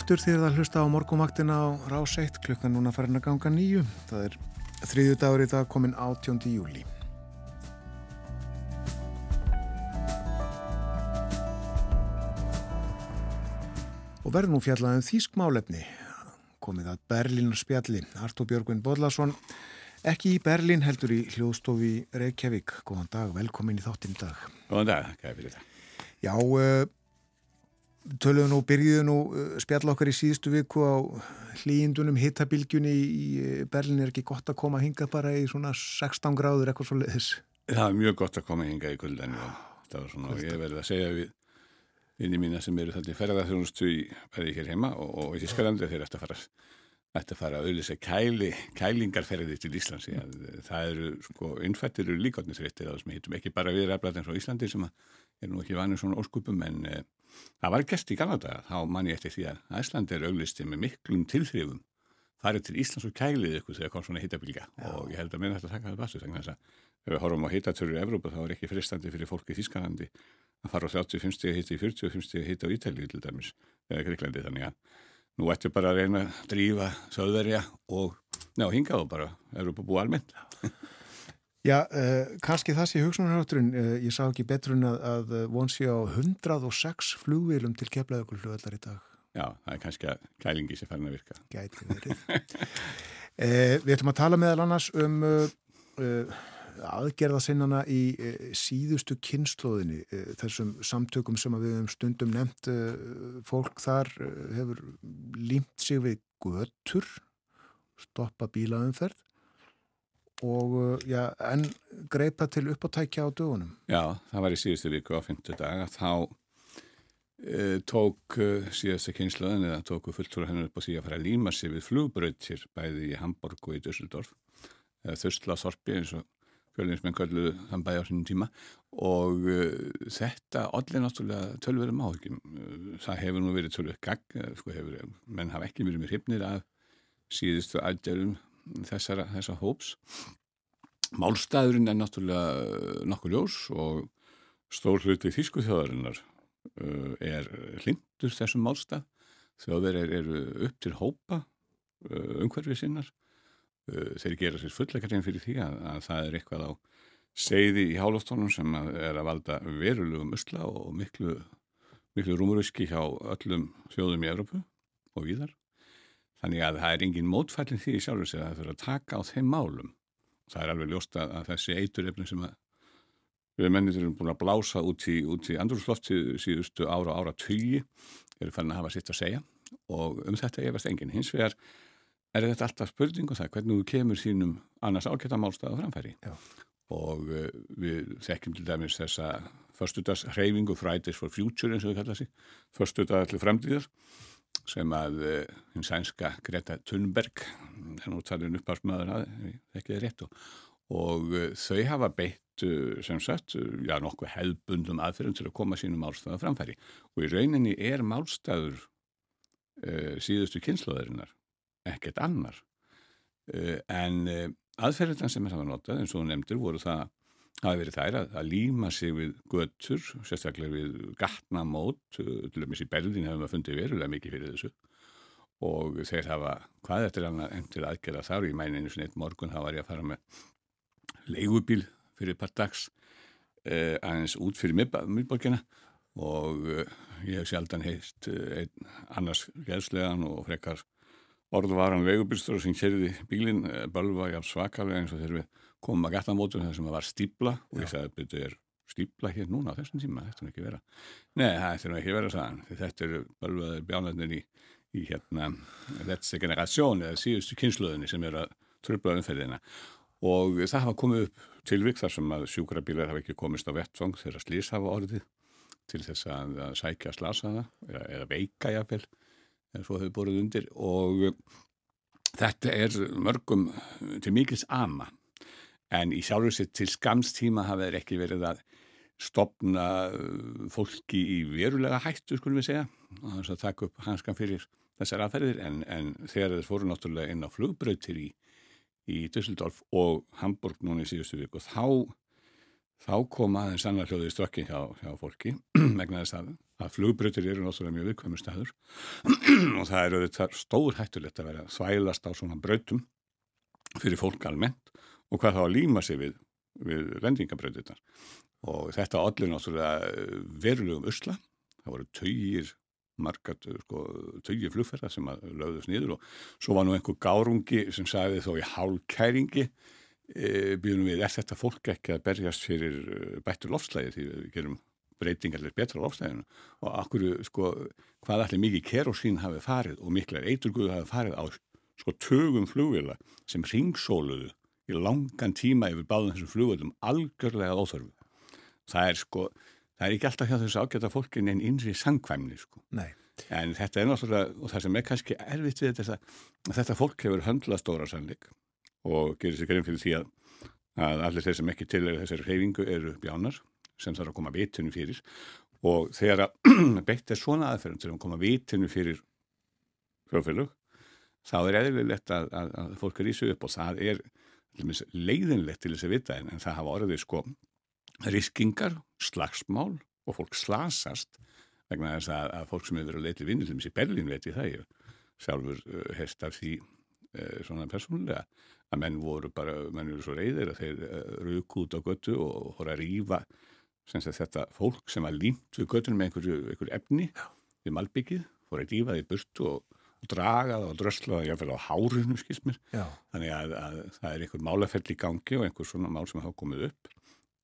Aftur því að hlusta á morgumvaktina á rás 1 klukkan núna farin að ganga nýju. Það er þriðju dagur í dag komin 18. júli. Og verður nú fjallaðum þýsk málefni. Komið að Berlínar spjalli. Artur Björgvin Bodlason, ekki í Berlín heldur í hljóðstofi Reykjavík. Góðan dag, velkomin í þáttinn dag. Góðan dag, hvað er fyrir þetta? Já, uh, töluðu nú, byrjuðu nú uh, spjall okkar í síðustu viku á hlýjindunum hittabilgjunni í Berlin er ekki gott að koma að hinga bara í svona 16 gráður eitthvað svo leiðis. Það er mjög gott að koma að hinga í kuldan og það var svona, og ég verði að segja við inni mína sem eru þarna í ferðarþjónustu í bæði hér heima og, og í Þískalandi þeir ætti að fara ætti að fara að auðvisa kæli, kælingarferði til Íslands. Að, það eru sko, innfættir eru líkotnir þreyttir að það sem hittum ekki bara við raflæðin frá Íslandi sem er nú ekki vanið svona óskupum en e, það var gæst í Galanda þá mann ég eftir því að Íslandi er auðvistið með miklum tilþrifum. Farið til Íslands og kælið ykkur þegar kom svona hittabilga og ég held að minna þetta taka það bastu þannig að ef við horfum á hittatörur í Evrópa þá er ekki fristandi fyrir fólki í Þískalandi að fara á 35 steg að hitta í 45 steg að hitta á Ítalíu til dæmis eða Greiklandi þannig að nú ættu bara að reyna að drífa söðverja og ná, hinga þá bara Evrópa búið almennt Já, uh, kannski það sé hugsunarhátturinn. Uh, ég sá ekki betur en að, að von sé á 106 flugvílum til keflaðugur flugvallar í dag. Já, það er kannski að kælingi sem farin að virka. Gæti verið. Uh, Við ætlum að tala meðal annars um aðgerðasinnana í síðustu kynnslóðinni þessum samtökum sem við hefum stundum nefnt fólk þar hefur límt sig við götur stoppa bílaumferð og já, en greipa til uppáttækja á dögunum? Já, það var í síðustu viku á 50 daga þá e, tók síðustu kynnslóðin eða tóku fulltúra hennar upp á því að fara að líma sig við flugbröðtir bæði í Hamburg og í Dusseldorf eða Þurstla Þorpi eins og fjölinsmenn kalluðu þann bæja á sínum tíma. Og uh, þetta allir náttúrulega tölverðum áhugjum uh, það hefur nú verið tölverð gagg uh, sko hefur, menn hafa ekki verið með hrifnir af síðustu aðdærum þessara, þessa hóps. Málstæðurinn er náttúrulega nokkur ljós og stór hluti þýsku þjóðarinnar uh, er hlindur þessum málstæð þjóðverðir eru upp til hópa uh, umhverfið sinnar. Eh, þeir gera sér fullakarinn fyrir því að, að það er eitthvað á segði í hálóftónum sem að er að valda verulegum usla og miklu, miklu rúmurvíski hjá öllum þjóðum í Európu og víðar. Þannig að það er engin mótfællin því sjálfur sig að það þurfa að taka á þeim málum. Það er alveg ljóst að, að þessi eiturefni sem að við mennir erum búin að blása út í, í andrúrslofti síðustu ára og ára tugi eru fann að hafa sitt að segja og um þetta efast enginn. Hins vegar er þetta alltaf spurning og það hvernig þú kemur sínum annars ákveðta málstæða framfæri Já. og uh, við þekkjum til dæmis þessa förstudags hreyfingu Fridays for Future eins og við kalla þessi förstudag allir framtíðar sem að uh, hinn sænska Greta Thunberg henn úttalinn uppársmaður að þekkið er rétt og, og uh, þau hafa beitt sem sagt, já nokkuð hefðbundum aðferðum til að koma sínum málstæða framfæri. Og í rauninni er málstæður síðustu kynnslóðarinnar ekkert annar. Uh, en uh, aðferðirna sem það var notað eins og nefndir voru það hafi verið þær að, að líma sig við göttur, sérstaklega við gatnamót, til dæmis í Berlín hefum við fundið verulega mikið fyrir þessu. Og þeir hafa, hvað er annað endur aðgerða þar og ég mæni einu svona eitt morgun þá var ég að fara með leigubíl fyrir part dags uh, aðeins út fyrir miðborgina. Og ég hef sjaldan heilt einn annars geðslegan og frekar orðvaran vegubilstur sem kerði bílinn eh, bölva í svakalega eins og þegar við komum að geta mótur þar sem það var stíbla og ég sagði að þetta er stíbla hér núna á þessum tíma, þetta er ekki vera. Nei, þetta er ekki vera saðan þetta eru bölvaðir bjánarnir í, í hérna, þessi generasjón eða síðustu kynsluðinni sem er að tröfla umferðina. Og það hafa komið upp tilvík þar sem að sjúkrabílar hafa ekki komist á vettvang þegar slís hafa orðið til þess að, að sækja slasaða eða, eða veika jáfnvel en svo hefur borðið undir. Og þetta er mörgum til mikils ama en í sjálfur sér til skamstíma hafa þeir ekki verið að stopna uh, fólki í verulega hættu skulum við segja. Og þess að taka upp hanskan fyrir þessar aðferðir. En, en þegar þeir fóru náttúrulega inn á flugbrautir í, í Düsseldorf og Hamburg núna í síðustu viku þá þá kom aðeins annar hljóði stökki hjá, hjá fólki vegna þess að, að flugbrötir eru náttúrulega mjög viðkvæmur staður. Og það eru þetta stór hættulegt að vera þvælast á svona brötum fyrir fólk almennt og hvað þá að líma sig við, við lendingabröðirnar og þetta allir náttúrulega verulegum usla, það voru töyir margat, sko, töyir flugferða sem að lögðust nýður og svo var nú einhver gárungi sem sagði þó í hálkæringi e, býðum við, er þetta fólk ekki að berjast fyrir e, bættur lofslægi því við gerum breytingarlega betra á lofslæginu og akkur, sko, hvað allir mikið kerosín hafi farið og miklar eiturguðu hafi farið á, sko, tögum flugvila sem ringsóluðu í langan tíma yfir báðum þessum flugvöldum algjörlega óþörfu. Það er, sko, það er ekki alltaf hjá þessu ágæta fólkin en innri sangkvæmni, sko. Nei. En þetta er náttúrulega, og það sem er kannski erfitt við þetta, að þetta fólk hefur höndla stóra sannleik og gerir sér grein fyrir því að, að allir þeir sem ekki til er þessari reyfingu eru bjánar sem þarf að koma vitinu fyrir og þegar að beitt er svona aðferðum til að koma vitinu fyrir frjófélug þá er eðlilegt að, að, að fólk er í sig upp og það er leiðinlegt til þess að vita en, það hafa orðið sko riskingar, slagsmál og fólk slasast vegna þess að, að fólk sem hefur verið að leita vinnu til þessi Berlín veit ég það ég sjálfur uh, hest af því uh, svona persónulega að menn voru bara, menn eru svo reyðir að þeir uh, rauk út á götu og voru að rýfa þetta fólk sem var límt við göttunum með einhverju, einhverju efni við malbyggið, voru að rýfa því burtu og draga það og drösla það jáfnveil á hárunum skilsmir þannig að, að það er einhver málafell í gangi og einhver svona mál sem hafa komið upp.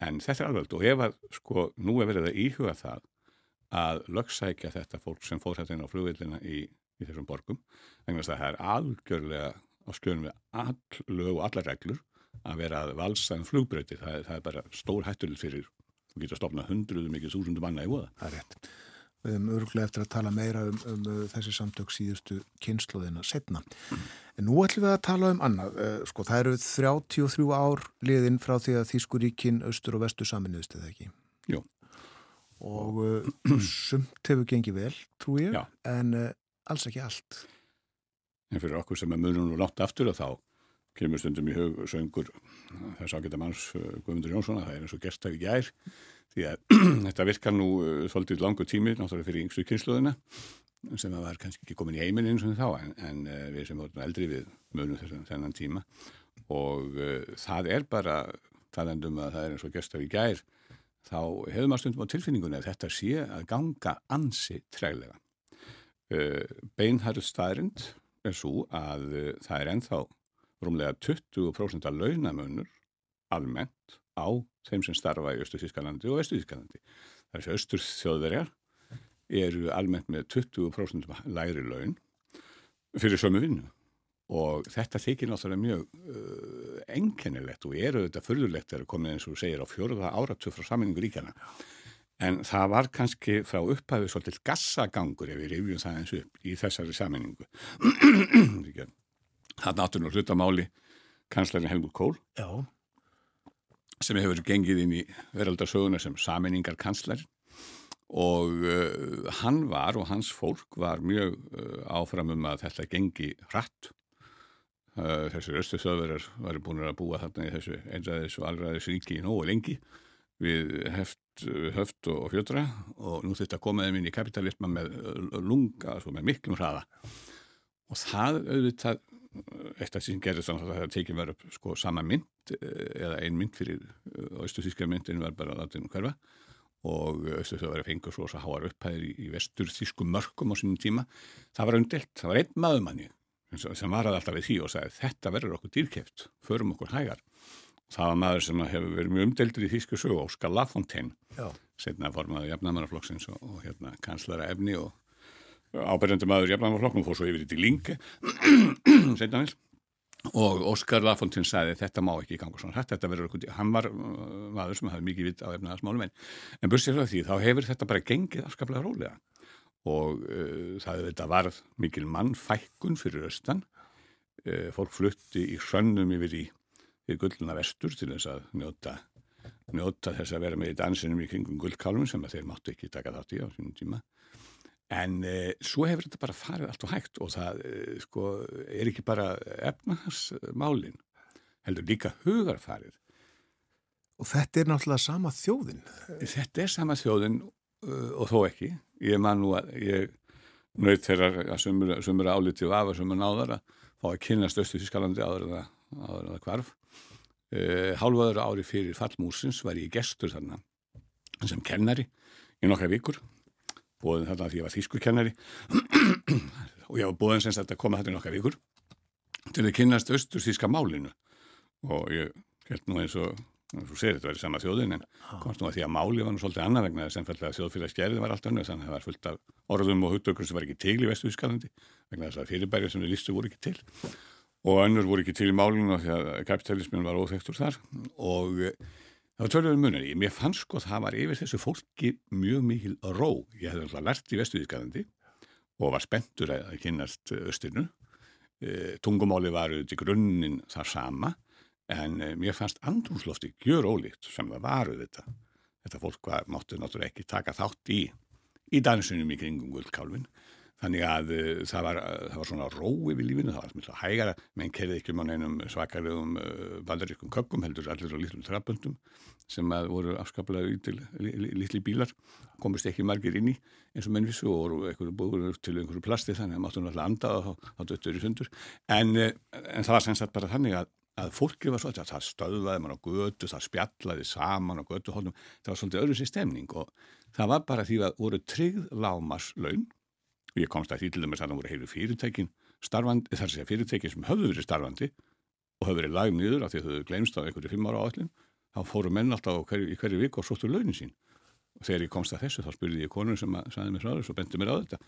En þetta er alveg og ef að sko nú er verið að íhuga það að lögsækja þetta fólk sem fór þetta inn á flugvillina í, í þessum borgum vegna að það er algjörlega á skjörnum við all lög og allar reglur að vera að valsa um flugbröyti það, það er bara stór hættuleg fyrir þú getur að stopna hundruðum ekki þúsundum manna í voða. Við hefum öruglega eftir að tala meira um, um þessi samtök síðustu kynsluðina setna. En nú ætlum við að tala um annað. Sko það eru 33 ár liðin frá því að Þískuríkin, Östur og Vestur saminuðist eða ekki? Jú. Og uh, sumt hefur gengið vel, trú ég, Já. en uh, alls ekki allt. En fyrir okkur sem er munum nú látt aftur að þá kemur stundum í hug söngur þess að geta manns Guðmundur Jónsson að það er eins og gerstæfi gær því að þetta virkar nú uh, svolítið langu tími náttúrulega fyrir yngstu kynsluðina sem að var kannski ekki komin í heiminn eins og þá en, en uh, við sem vorum eldri við munum þennan tíma. Og uh, það er bara talandum að það er eins og gerstæfi gær þá hefur maður stundum á tilfinningunni að þetta sé að ganga ansi treglega. Uh, beinharð staðrind er svo að uh, það er enþá rúmlega 20% af launamunur almennt á þeim sem starfa í Östu-Þískalandi og Vestu-Þískalandi. Þessi östur þjóðverjar eru almennt með 20% læri laun fyrir sömu vinnu og þetta þykir náttúrulega mjög uh, enkennilegt og eru þetta förðulegt þegar komið eins og segir á fjóruða áratöf frá saminningu ríkjana. En það var kannski frá upphæfið svolítið gassagangur ef við rifjum það eins upp í þessari saminningu. Það náttúrulega hlutamáli kanslarinn Helmut Kohl Já. Sem hefur gengið inn í veraldarsöguna sem saminningar kanslarinn og uh, hann var og hans fólk var mjög uh, áfram um að þetta gengi hratt. Uh, þessir östu þöðverðar varu búin að búa þarna í þessu einræðis og allræðis ríki í nógu lengi við heft, höft og fjötra. Og nú þetta komaði inn í kapitalisma með lunga, sko, með miklum hraða. Og það auðvitað eitt af því sem gerði þannig að það tekið var upp sko sama mynd eða ein mynd fyrir austuþíska myndin var bara latinu hverfa og austuþíska var að fengu svo að háar upphæðir í, í vesturþísku mörgum á sínum tíma. Það var undelt, það var einn maðumanni sem var að alltaf við því og sagði þetta verður okkur dýrkeft, förum okkur hægar. Það var maður sem hefur verið mjög umdeldur í þýsku sögu, Óskar Lafontaine setna formaði jafnæmanarflokksins og, og hérna kanslara efni og ábærandi maður jafnæmanarflokknum fór svo yfir í til Linge setna vel og Óskar Lafontaine sagði þetta má ekki ganga svona hrætt, þetta verður okkur hann var uh, maður sem hafði mikið vitt á efnaðarsmálum en, en bursið frá því þá hefur þetta bara gengið afskaplega rólega. Og uh, það þetta varð mikil mannfækkun fyrir austan. Uh, fólk flutti í hrönnum yfir í í gullna vestur til þess að njóta, njóta þess að vera með í dansinum í kringum gullkálum sem að þeir máttu ekki taka þátt í á sínum tíma. En e, svo hefur þetta bara farið allt og hægt og það e, sko, er ekki bara efnahagsmálin, heldur líka hugarfarið. Og þetta er náttúrulega sama þjóðin. Þetta er sama þjóðin uh, og þó ekki. Ég man nú að ég nöyð þeirra að sumur, sumur áliti vafa sumur náðar að fá að kynast Östu Þískalandi áður en það, kvarf. Uh, hálfaður ári fyrir fallmúsins var ég gestur þarna sem kennari í nokkra vikur bóðin þarna því ég var þýskur kennari og ég var bóðin sem þetta koma þarna í nokkra vikur til að kynast Östu Þíska málinu. Og ég held nú eins og þú segir þetta verið sama þjóðin en komst nú að því að máli var nú svolítið annað vegna þess að þjóðfélagsgerði var allt önnur þannig að það var fullt af orðum og hugdökur sem var ekki til í Vestuðskalandi vegna þess að fyrirbærið sem við listu voru ekki til. Og önnur voru ekki til í málinu því að kapitalismin var óþektur þar. Og það var tölvöður munir í. Mér fannst sko að það var yfir þessu fólki mjög mikil ró. Ég hefði alltaf lært í Vestuðskalandi og var spenntur að kynast östinu. Eh, tungumáli var auðvitað í grunninn þar sama en eh, mér fannst andrúnslofti gjör ólíkt sem það varu þetta. Þetta fólk var, máttu náttúrulega ekki taka þátt í, í dansunum í kringum gullkálfin. Þannig að uh, það, var, uh, það var svona rói við lífinu, það var mjög hægara, menn kerði ekki um á neinum svakalegum uh, bandaríkum kökkum, heldur allir á lítlum trafböndum sem voru afskaplega lítil, litli bílar, komist ekki margir inn í eins og menn vissu og voru einhverju búður til einhverju plasti þannig að máttu náttúrulega anda og þá döttur í sundur. En, en það var sem sagt bara þannig að að fólkið var svolítið að það stöðvaði mann á götu, það spjallaði saman á götuhóllum, það var svolítið öðru sér stemning og það var bara því að voru tryggð lámaslaun og ég komst að því til dæmis að það voru heilu fyrirtækin starfandi, þar sé fyrirtækin sem höfðu verið starfandi og höfðu verið lagð nýður af því að þau glemst á einhverju fimm ára áallin, þá fóru menn alltaf hverju, í hverju vik og sóttu launin sín og þegar ég komst að þessu þá spurði ég konur sem að, saði mér frá þessu og bendi mér á þetta.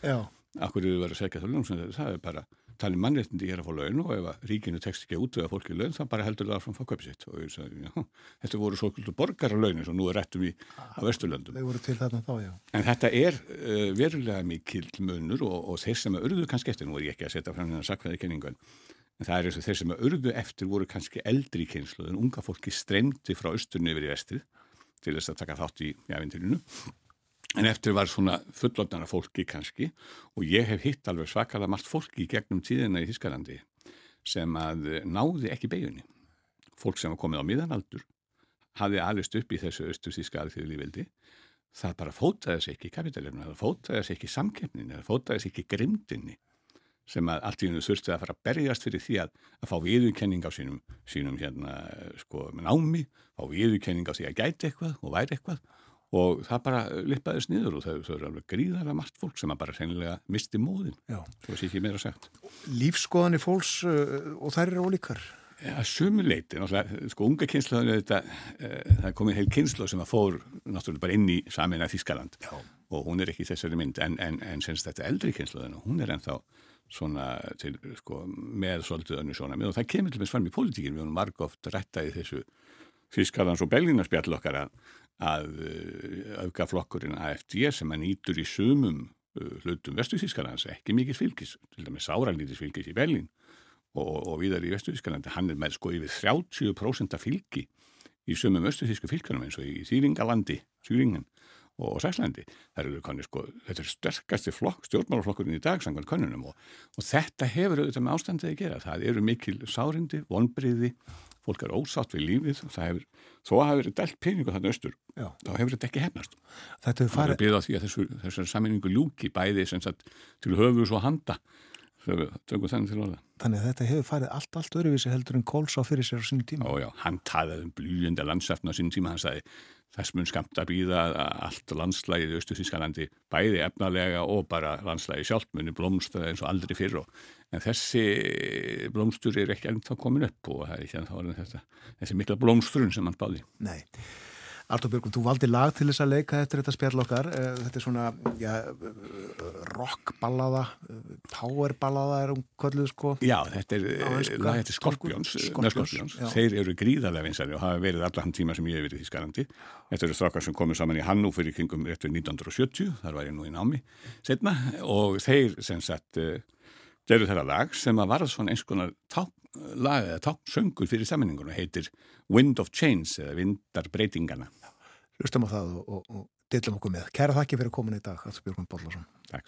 Akkur eru verið að segja það laun? Það er bara, talið mannréttindi er að fá laun og ef að ríkinu tekst ekki út eða fólki laun þá bara heldur það áfram fá köpið sitt. Og ég sagði, já, þetta voru svo borgara launin sem nú er réttum í á Vesturlöndum. Þau voru til þarna þá, En þetta er uh, verulega mikil munur og, og þeir sem að urðu kannski eftir, nú er ég ekki að setja fram þennan sakveði kenningun en það er eins og þeir sem að urðu eftir voru kannski eldri kynslu en unga fólki streymdi frá austurnu yfir í vestrið til þess að taka þátt í jafintilinu En eftir var svona fullotnara fólki kannski og ég hef hitt alveg svakalega margt fólki gegnum tíðina í Þískalandi sem að náði ekki beigunni. Fólk sem var komið á miðanaldur hafði alveg upp í þessu austur þíska alþjóðu lífildi. Það bara fótaði sig ekki í kapitalinu, það fótaði sig ekki í samkeppninu, það fótaði sig ekki í grimdinni sem að allt í hennu þurfti að fara að berjast fyrir því að, að fá viðurkenning á sínum, sínum hérna, sko, námi, fá viðurkenning á því að gæti eitthvað og væri eitthvað. Og það bara lippaðist niður og þau, eru alveg gríðarlega margt fólk sem að bara reynilega misti móðin. Svo sé ekki meira sagt. Lífskoðan í fólks uh, og þær eru ólíkar. Já, sumuleiti, náttúrulega, sko unga kynsluðan þetta, uh, það er komið heil kynsluð sem að fór náttúrulega bara inn í samin að Þískaland Já. og hún er ekki þessari mynd en, en, en senst þetta eldri kynsluðan og hún er ennþá svona til, sko, með svolítið önnu svona með og það kemur til með fram í politíkin, við höfum margóft rættaði þessu Þískalands og Belginarspjall okkar að að uh, aukaflokkurinn AFD sem að nýtur í sumum uh, hlutum Vestuðískalans ekki mikið fylgis, til dæmis sáralítis fylgis í Berlín og, og, viðar í Vestuðískalandi, hann er með sko yfir 30% fylgi í sumum Vestuðísku fylgjanum eins og í Þýringalandi, Þýringen og, og Sæslandi. Er sko, þetta er sterkasti flokk, stjórnmálaflokkurinn í dag samkvæmt konunum og þetta hefur auðvitað með ástandið að gera. Það eru mikil sárindi, vonbriði fólk er ósátt við lífið það hefur, þó að það hefur verið delt peningu þannig austur, Já. þá hefur þetta ekki hefnast Þetta hefur farið að byrja því að þessu, þessar saminningu ljúki bæði sagt, til höfus og handa Þannig að þetta hefur farið allt, allt öruvísi heldur en Kóls á fyrir sér á sínum tíma Ó já, hann taðið um blíjandi landsefn á sínum tíma, hann sagði þess mun skamt að býða allt landslægið í Östu-Þískalandi, bæði efnalega og bara landslægi sjálf muni blómstöða eins og aldrei fyrr og en þessi blómstur er ekki ennþá komin upp og það er ekki ennþá orðin þetta þessi mikla blómsturun sem hann báði. Nei Artur Björgum, þú valdi lag til þess að leika eftir þetta spjall okkar. Eh, þetta er svona ja, rockballaða, powerballaða er um kvölduð sko. Já, þetta er lag eftir Skorpjóns, Skorpjóns. Þeir eru gríðarlega vinsari og hafa verið allar hann tíma sem ég hef verið í Skarandi. Þetta eru strákar sem komið saman í Hannúfur í kringum rétt við 1970, þar var ég nú í námi setna og þeir sem sagt gerðu þeirra lag sem að varða svona eins konar lag eða tápsöngur fyrir saminningunum heitir Wind of Change eða Vindarbreytingana Hlustum á það og, og, og dillum okkur með. Kæra þakki fyrir komin í dag Alls Björgum Bollarsson Takk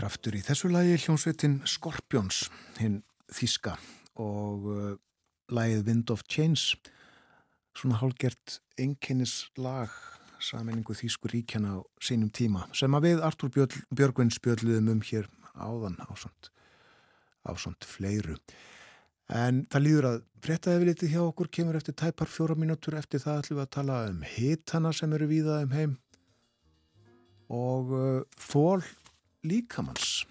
kraftur í þessu lagi hljómsveitin Skorpjóns, hinn Þíska og uh, lagið Wind of Chains svona hálgert einkennis lag saminningu Þískur ríkjana á sínum tíma sem að við Artur Björl, Björgvin spjöldluðum um hér áðan á svont fleiru. En það líður að frettaði við litið hjá okkur kemur eftir tæpar fjóra mínútur eftir það ætlum við að tala um hitana sem eru víðað um heim. Og uh, þól líkamanns.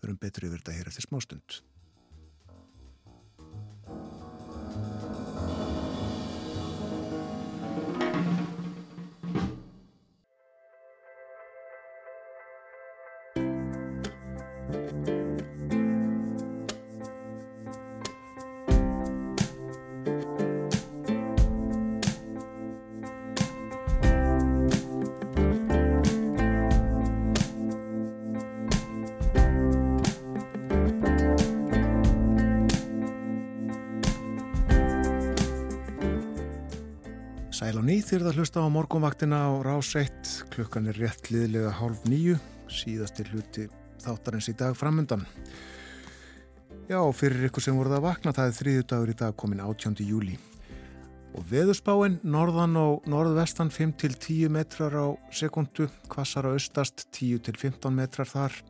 Förum betri yfir þetta hér eftir smástund. Nýþyrð að hlusta á morgunvaktina á rás 1, klukkan er rétt liðlega hálf nýju, síðastir hluti þáttarins í dag framöndan. Já, fyrir ykkur sem voruð að vakna, það er þriðu dagur í dag komin 18. júli. Og veðurspáinn, norðan og norðvestan 5-10 metrar á sekundu, kvassar á austast 10-15 metrar þar.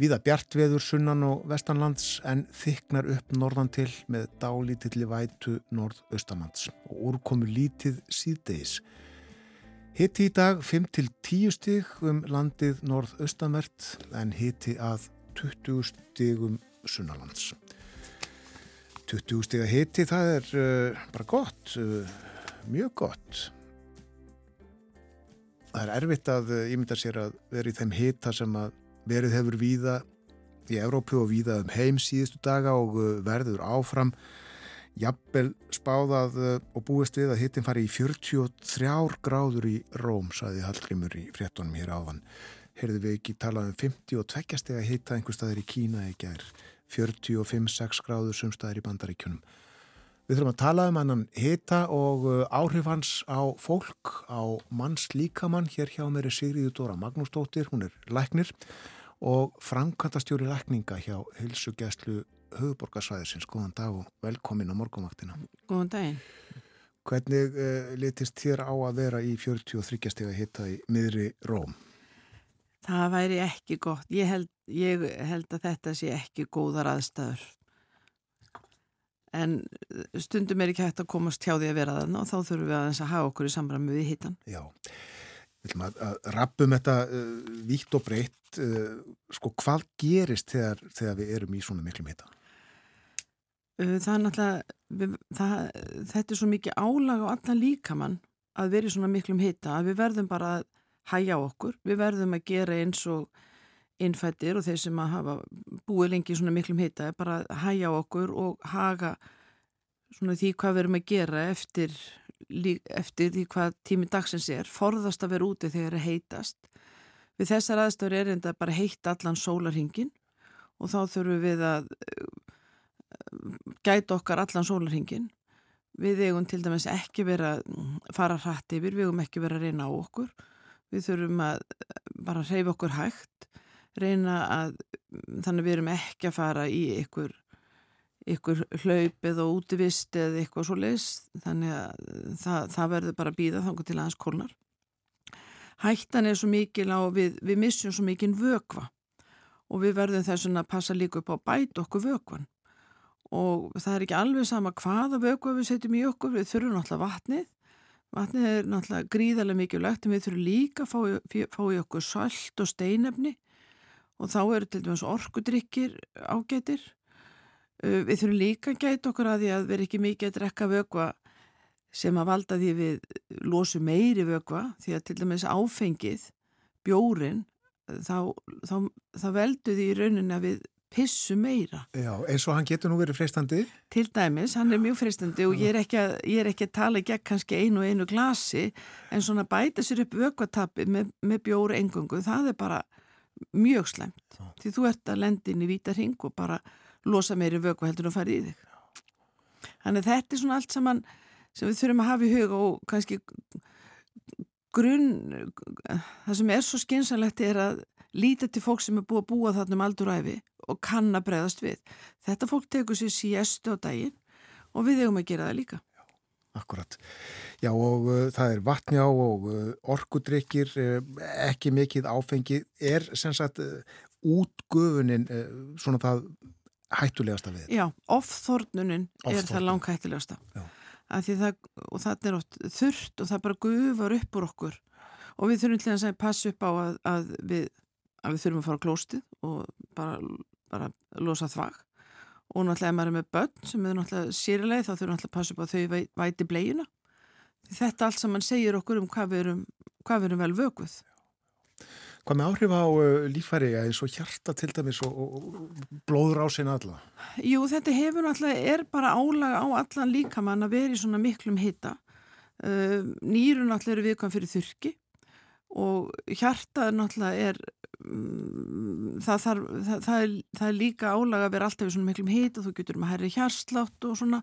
Víða bjartveður sunnan og vestanlands en þyknar upp norðan til með dálítilli vætu norðaustanlands og úrkomu lítið síðdeis. Hitti í dag 5-10 stig um landið norðaustanvert en hitti að 20 stigum sunnalands. 20 stiga hitti það er uh, bara gott, uh, mjög gott. Það er erfitt að uh, ímynda sér að vera í þeim hita sem að verið hefur víða í Evrópu og víða um heim síðustu daga og uh, verður áfram jafnvel spáðað uh, og búist við að hittin fari í 43 gráður í Róm, saði Hallgrimur í fréttonum hér áðan. Herðu við ekki talað um 52 steg að hitta einhver staðir í Kína gerð, 45-6 gráður sumstaðir í Bandaríkjunum. Við þurfum að tala um annan hita og uh, áhrif hans á fólk, á manns líkamann. Hér hjá mér er Sigriður Dóra Magnúsdóttir, hún er læknir og framkvæmtastjóri lækninga hjá Hilsugjæslu höfuborgarsvæðisins. Góðan dag og velkomin á morgunvaktina. Góðan daginn. Hvernig uh, litist þér á að vera í 43 steg að hita í miðri Róm? Það væri ekki gott. Ég held, ég held að þetta sé ekki góðar aðstæður. En stundum er ekki hægt að komast hjá því að vera þarna og þá þurfum við aðeins að hafa okkur í samræmi við hittan. Já, við ætlum að, að rappum þetta uh, vítt og breytt. Uh, sko, hvað gerist þegar, þegar við erum í svona miklum hitta? Uh, það er náttúrulega, við, það, þetta er svo mikið álag á allan líkamann að vera í svona miklum hitta að við verðum bara að hæja okkur. Við verðum að gera eins og innfættir og þeir sem að hafa búið lengi í svona miklum hita er bara að hæja okkur og haga svona því hvað við erum að gera eftir, eftir því hvað tími dagsins er, forðast að vera úti þegar það heitast. Við þessar aðstöður er enda bara heitt allan sólarhingin og þá þurfum við að gæta okkar allan sólarhingin. Við eigum til dæmis ekki vera að fara hrætt yfir, við eigum ekki vera að reyna á okkur. Við þurfum að bara reyfa okkur hægt reyna að þannig við erum ekki að fara í ykkur, ykkur hlaup eða útivist eða eitthvað svo leis þannig að það, það verður bara að býða þannig til aðeins kólnar. Hættan er svo mikil á við, við missum svo mikil vökva. Og við verðum þess að passa líka upp á bæt okkur vökvan og það er ekki alveg sama hvaða vökva við setjum í okkur, við þurfum náttúrulega vatnið. Vatnið er náttúrulega gríðarlega mikilvægt en við þurfum líka að fá, fá í okkur salt og steinefni og þá eru til dæmis orkudrykkir ágætir. Við þurfum líka að gæta okkur að því að vera ekki mikið að drekka vögva sem að valda því við losu meiri vögva því að til dæmis áfengið, bjórin, þá, þá, þá veldu því í rauninni að við pissu meira. Já, eins og hann getur nú verið freistandi? Til dæmis, hann er mjög freistandi og ég er ekki að, er ekki að tala gegn kannski einu og einu glasi en svona bæta sér upp vögvatappi með, með bjóri engungu, það er bara mjög slemt Já. því þú ert að lendi inn í vítarhing og bara losa meiri vöku heldur að fara í þig. Þannig þetta er svona allt saman sem við þurfum að hafa í huga og kannski grunn það sem er svo skynsalegt er að líta til fólk sem er búið að búa þarna um alduræfi og kann að bregðast við. Þetta fólk tekur sér síestu á daginn og við eigum að gera það líka akkurat. Já og uh, það er vatnjá og uh, orkudrykkir, uh, ekki mikið áfengi. Er sem sagt uh, útgufunin uh, svona það hættulegasta við? Já, ofþornunin er það. Af því Það, og það er oft þurrt og það bara gufar upp úr okkur og við þurfum til að passa upp á að, að, við, að við þurfum að fara á klóstið og bara, bara losa þvag og náttúrulega ef maður er með börn sem er náttúrulega sérilega þá þurfum við náttúrulega að passa upp á þau væ- væti bleiuna þetta allt saman segir okkur um hvað við erum, hvað við erum vel vökuð Hvað með áhrif á uh, líffæri eins og hjarta til dæmis og, og, og blóðrásin alla? Jú, þetta hefur náttúrulega, er bara álag á allan líkamann að vera í svona miklum hita. Uh, nýrun náttúrulega eru viðkvæm fyrir þurki og hjartað náttúrulega er, um, það, þarf, það, það, er, það er líka álag að vera alltaf í svona miklum hita, þú getur um að herri hjarslátt og svona,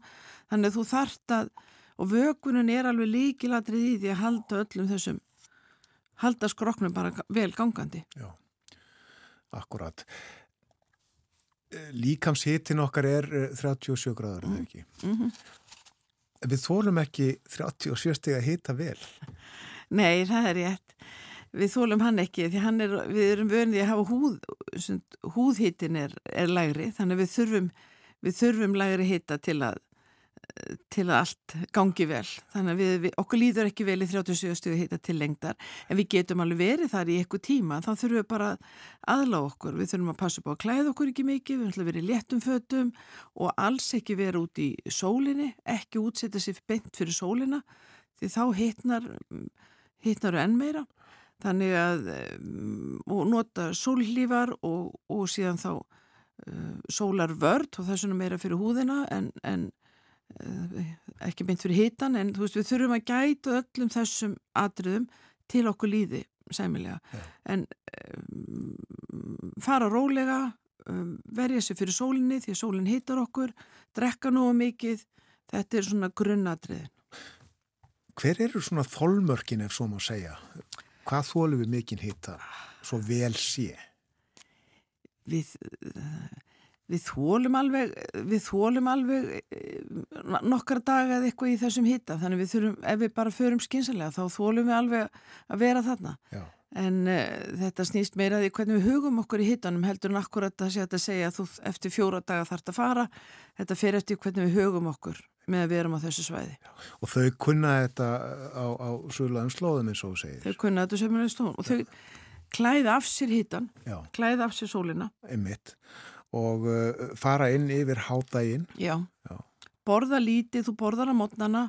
þannig að þú þarft að, og vökunin er alveg líkilatrið í því að halda öllum þessum, halda skroknum bara vel gangandi. Já, akkurat. Líkamshitin okkar er uh, 37 gráður, mm. eða ekki? Mm Við þólum ekki 37 steg að hita vel. Nei, það er rétt. Við þólum hann ekki því hann er, við erum vönið að hafa húð, húðhittin er, er lægri þannig við þurfum, við þurfum lægri hitta til að, til að allt gangi vel. Þannig að við, við, okkur líður ekki vel í 37 stuði hitta til lengdar en við getum alveg verið þar í eitthvað tíma þá þurfum við bara aðlá okkur. Við þurfum að passa upp á að klæða okkur ekki mikið, við þurfum að vera í léttum fötum og alls ekki vera út í sólinni, ekki útsetja sér beint fyrir sólina því þá hittnar hittnar enn meira. Þannig að um, og nota sólhlífar og, og síðan þá uh, sólarvörd og það er svona meira fyrir húðina en, en uh, ekki mynd fyrir hittan en þú veist við þurfum að gæta öllum þessum atriðum til okkur líði sæmilega. En um, fara rólega um, verja sér fyrir sólinni því að sólinn hittar okkur drekka nú mikið. Þetta er svona grunnatriðin Hver eru svona þolmörkin ef svo má segja? Hvað þólum við mikinn hita svo vel sé? við, við þólum alveg alveg eh, nokkra daga eða eitthvað í þessum hitta þannig við þurfum, ef við bara förum skynsalega þá þólum við alveg að vera þarna Já. en uh, þetta snýst meira því hvernig við hugum okkur í hittanum heldur en akkurat að segja að þú eftir fjóra daga þarf að fara þetta fer eftir hvernig við hugum okkur með að við erum á þessu svæði Og þau kunna þetta á, á sögulegum slóðum eins og þú segir. þau kunna þetta sömulega stón og þau klæða af sér hittan Já, klæða af sér sólina einmitt. Og uh, fara inn yfir hádægin. Já. Já. Borða lítið, þú borðar á mótnana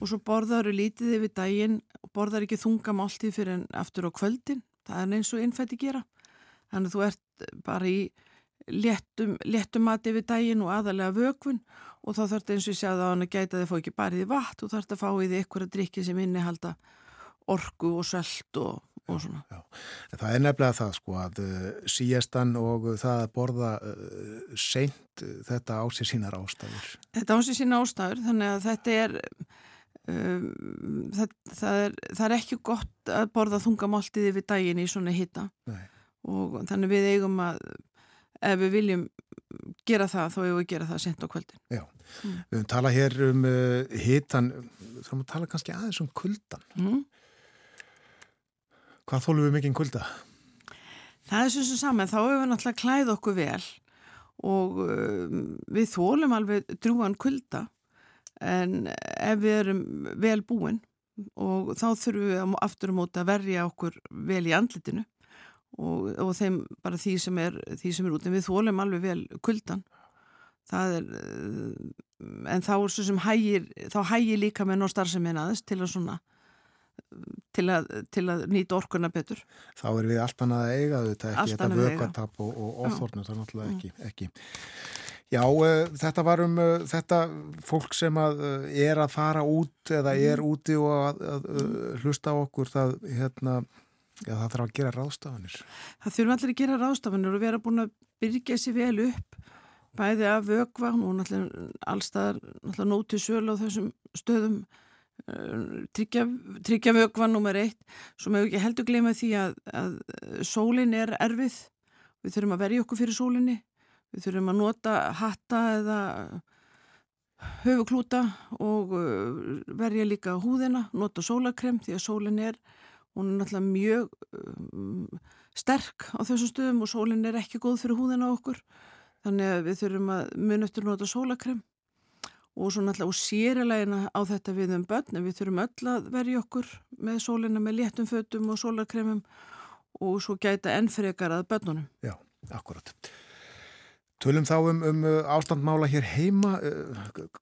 og svo borðaru lítið yfir daginn og borðar ekki þunga máltið fyrir en aftur á kvöldin. Það er eins og innfætti gera. Þannig að þú ert bara í léttum, léttum mat yfir daginn og aðalega vökvun og þá þarf þetta eins og ég segja að hann að gæta þið fá ekki bara í vatn, þú þarf þetta að fá í því eitthvað að drikki sem innihalda orku og sölt og, og svona. Já. En það er nefnilega það sko að uh, síestan og það að borða uh, seint uh, þetta á sér sínar ástæður. Þetta ásið sína ástæður, þannig að þetta er, um, það, það, er það er ekki gott að borða þungamáltið yfir daginn í svona hitta og þannig við eigum að, ef við viljum gera það, þá eigum við að gera það sent á kvöldin. Já, við höfum talað hér um uh, hitan, við höfum að tala kannski aðeins um kuldan. Mm. Hvað þólum við mikinn kulda? Það er svo sem saman, þá hefur við náttúrulega klæð okkur vel og um, við þólum alveg drúan kulda en ef við erum vel búin og þá þurfum við aftur á móti að verja okkur vel í andlitinu og, og þeim bara því sem er, því sem er út en við þólum alveg vel kuldan það er uh, en þá er svo sem hægir þá hægir líka með ná starfseminn aðeins til að svona til að, til að nýta orkuna betur. Þá er við allt annað að eiga þetta ekki, þetta vökvatap og, og ofþórnum, það er náttúrulega ekki, ekki. Já, uh, þetta var um uh, þetta fólk sem að uh, er að fara út eða Mhm. er úti og að, að hlusta á okkur það, hérna, já, það þarf að gera ráðstafanir. Það þurfum allir að gera ráðstafanir og vera búin að byrja sér vel upp bæði af vögva og náttúrulega allstaðar náttúrulega nóti sölu á þessum stöðum. Uh, tryggja, tryggja vögva nummer eitt. Svo með ekki heldur gleyma því að, að sólin er erfið. Við þurfum að verja okkur fyrir sólinni. Við þurfum að nota hatta eða höfuklúta og uh, verja líka húðina, nota sólakrem því að sólinn er, hún er náttúrulega mjög um, sterk á þessum stöðum og sólinn er ekki góð fyrir húðina okkur þannig að við þurfum að mun eftir nota sólakrem og svo náttúrulega og sérilegina á þetta við um börn við þurfum öll að verja okkur með sólina með léttum fötum og sólakremum og svo gæta ennfrekar að börnunum. Já, akkurat. Tölum þá um, um ástandmála hér heima.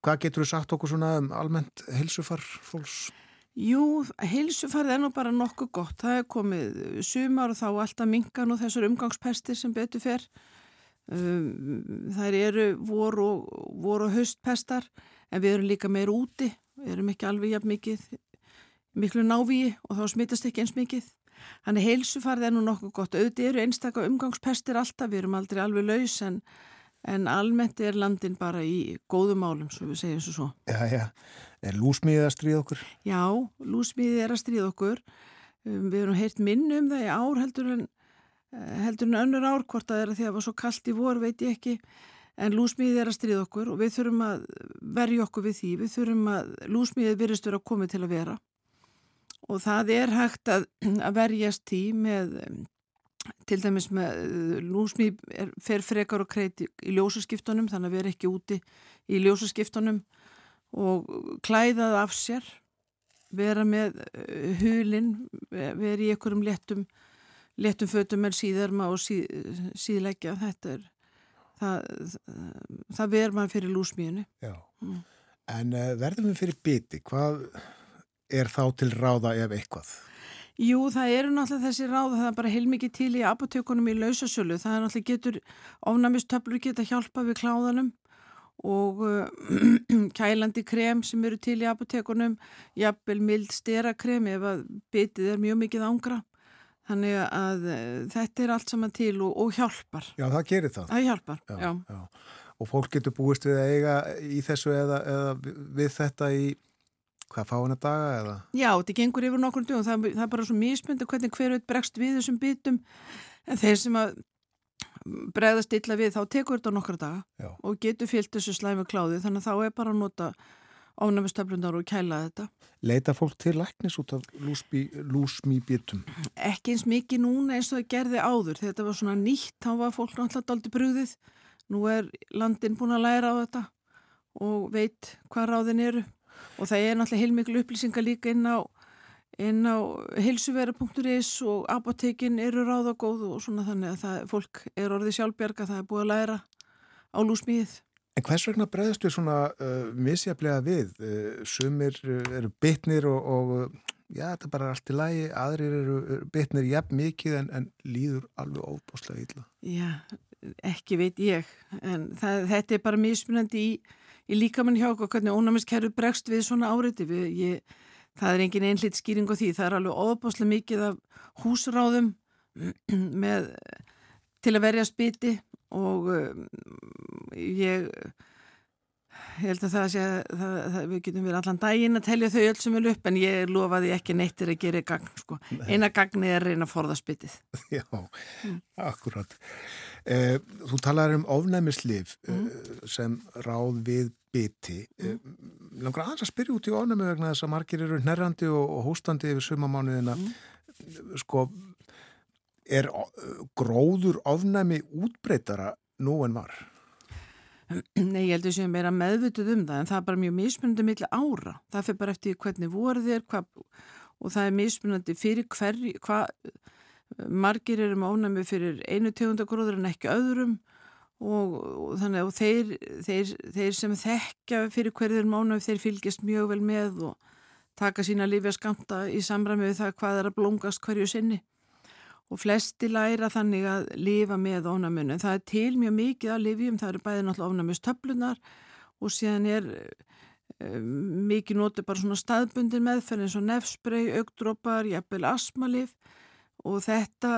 Hvað getur þú sagt okkur svona um almennt heilsufar fólks? Jú, heilsufarið er nú bara nokkuð gott. Það er komið sumar og þá alltaf mingan og þessar umgangspestir sem betur fer. Það eru vor og, vor og haustpestar en við erum líka meir úti. Við erum ekki alveg jafn mikið, miklu návíi og þá smittast ekki eins mikið. Þannig heilsufarið er nú nokkuð gott. Auðvitað eru einstakka umgangspestir alltaf, við erum aldrei alveg laus en, en almennt er landin bara í góðum málum, svo við segjum svo. Já, já. Er lúsmíðið að stríða okkur? Já, lúsmíðið er að stríða okkur. Um, við erum heyrt minni um það í ár heldur en, heldur en önnur ár, hvort það er að því að það var svo kallt í vor, veit ég ekki. En lúsmíðið er að stríða okkur og við þurfum að verja okkur við því. Við þurfum að lúsmíðið virðist vera komið til að vera og það er hægt að, að verjast tí með til dæmis með lúsmi fer frekar og kreiti í ljósaskiptunum þannig að við erum ekki úti í ljósaskiptunum og klæðað af sér vera með hulin vera í einhverjum léttum léttum fötum með síðarma og síð, síðleggja. Þetta er það, það verður mann fyrir lúsmíðinu Já, mm. en uh, verðum við fyrir biti? Hvað er þá til ráða ef eitthvað? Jú, það eru náttúrulega þessi ráða, það er bara heilmikið til í apotekunum í lausasölu, það er náttúrulega getur, ofnamistöflur geta hjálpa við kláðanum og uh, kælandi krem sem eru til í apotekunum, jafnvel mild sterakrem ef að bitið er mjög mikið ángra. Þannig að uh, þetta er allt saman til og, og hjálpar. Já, það gerir það. Það hjálpar, já. já. já. Og fólk getur búist við að eiga í þessu eða, eða við þetta í Hvað fá hann að daga eða? Já, þetta gengur yfir nokkur dögum, það, það er bara svo mísmyndu hvernig hver veit bregst við þessum bitum en þeir sem að bregðast illa við þá tekur þetta nokkra daga Já. og getur fyllt þessu slæmi kláði þannig að þá er bara að nota ánæmistöflunar og kæla þetta. Leita fólk til læknis út af lúsmi bitum? Ekki eins mikið núna eins og það gerði áður, þetta var svona nýtt, þá var fólk náttúrulega aldrei brúðið, nú er landin búin að læra á þetta og veit hvað ráðin eru og það er náttúrulega heilmiklu upplýsingar líka inn á, inn á hilsuvera.is og apotekin eru ráðagóð og svona þannig að það, fólk er orðið sjálfbjörga, það er búið að læra á lúsmíð. En hvers vegna bregðast við svona uh, misjaflega við? Uh, sumir uh, eru bitnir og, og já, þetta er bara allt í lægi, aðrir eru bitnir jafn mikið en, en líður alveg óbúslega illa. Já, ekki veit ég, en það, þetta er bara mismunandi í í líkamann hjá okkur hvernig ónæmiskerfi bregst við svona áriði við, ég, það er engin einlitt skýring á því, það er alveg óbáslega mikið af húsráðum með til að verja spiti og um, ég ég held að það sé að við getum verið allan daginn að telja þau öll sem vil upp en ég lofaði ekki neittir að gera gagn sko. eina gagni er reyna að forða spitið Já, mm. akkurat eh, Þú talaður um ofnæmislif eh, mm. sem ráð við biti mm. eh, langar aðeins að spyrja út í ofnæmi vegna þess að margir eru nærrandi og, og hóstandi yfir sumamánuðina mm. sko er gróður ofnæmi útbreytara nú en var? Nei, ég heldur sem ég meira meðvituð um það en það er bara mjög mismunandi millir ára. Það fyrir bara eftir hvernig voru þér hva, og það er mismunandi fyrir hverju margir eru með ónæmi fyrir einu tegundagróður en ekki öðrum. Og, og þannig að þeir, þeir, þeir sem þekkja fyrir hverju þeir mánu þeir fylgjast mjög vel með og taka sína lífi að skamta í samræmi við það hvað er að blóngast hverju sinni og flesti læra þannig að lifa með ónamunum. Það er til mjög mikið að lifjum, það eru bæði náttúrulega ónamustöflunar og síðan er um, mikið notið bara svona staðbundir meðferð eins og nefsprey, augdrópar, jafnvel asmalif og þetta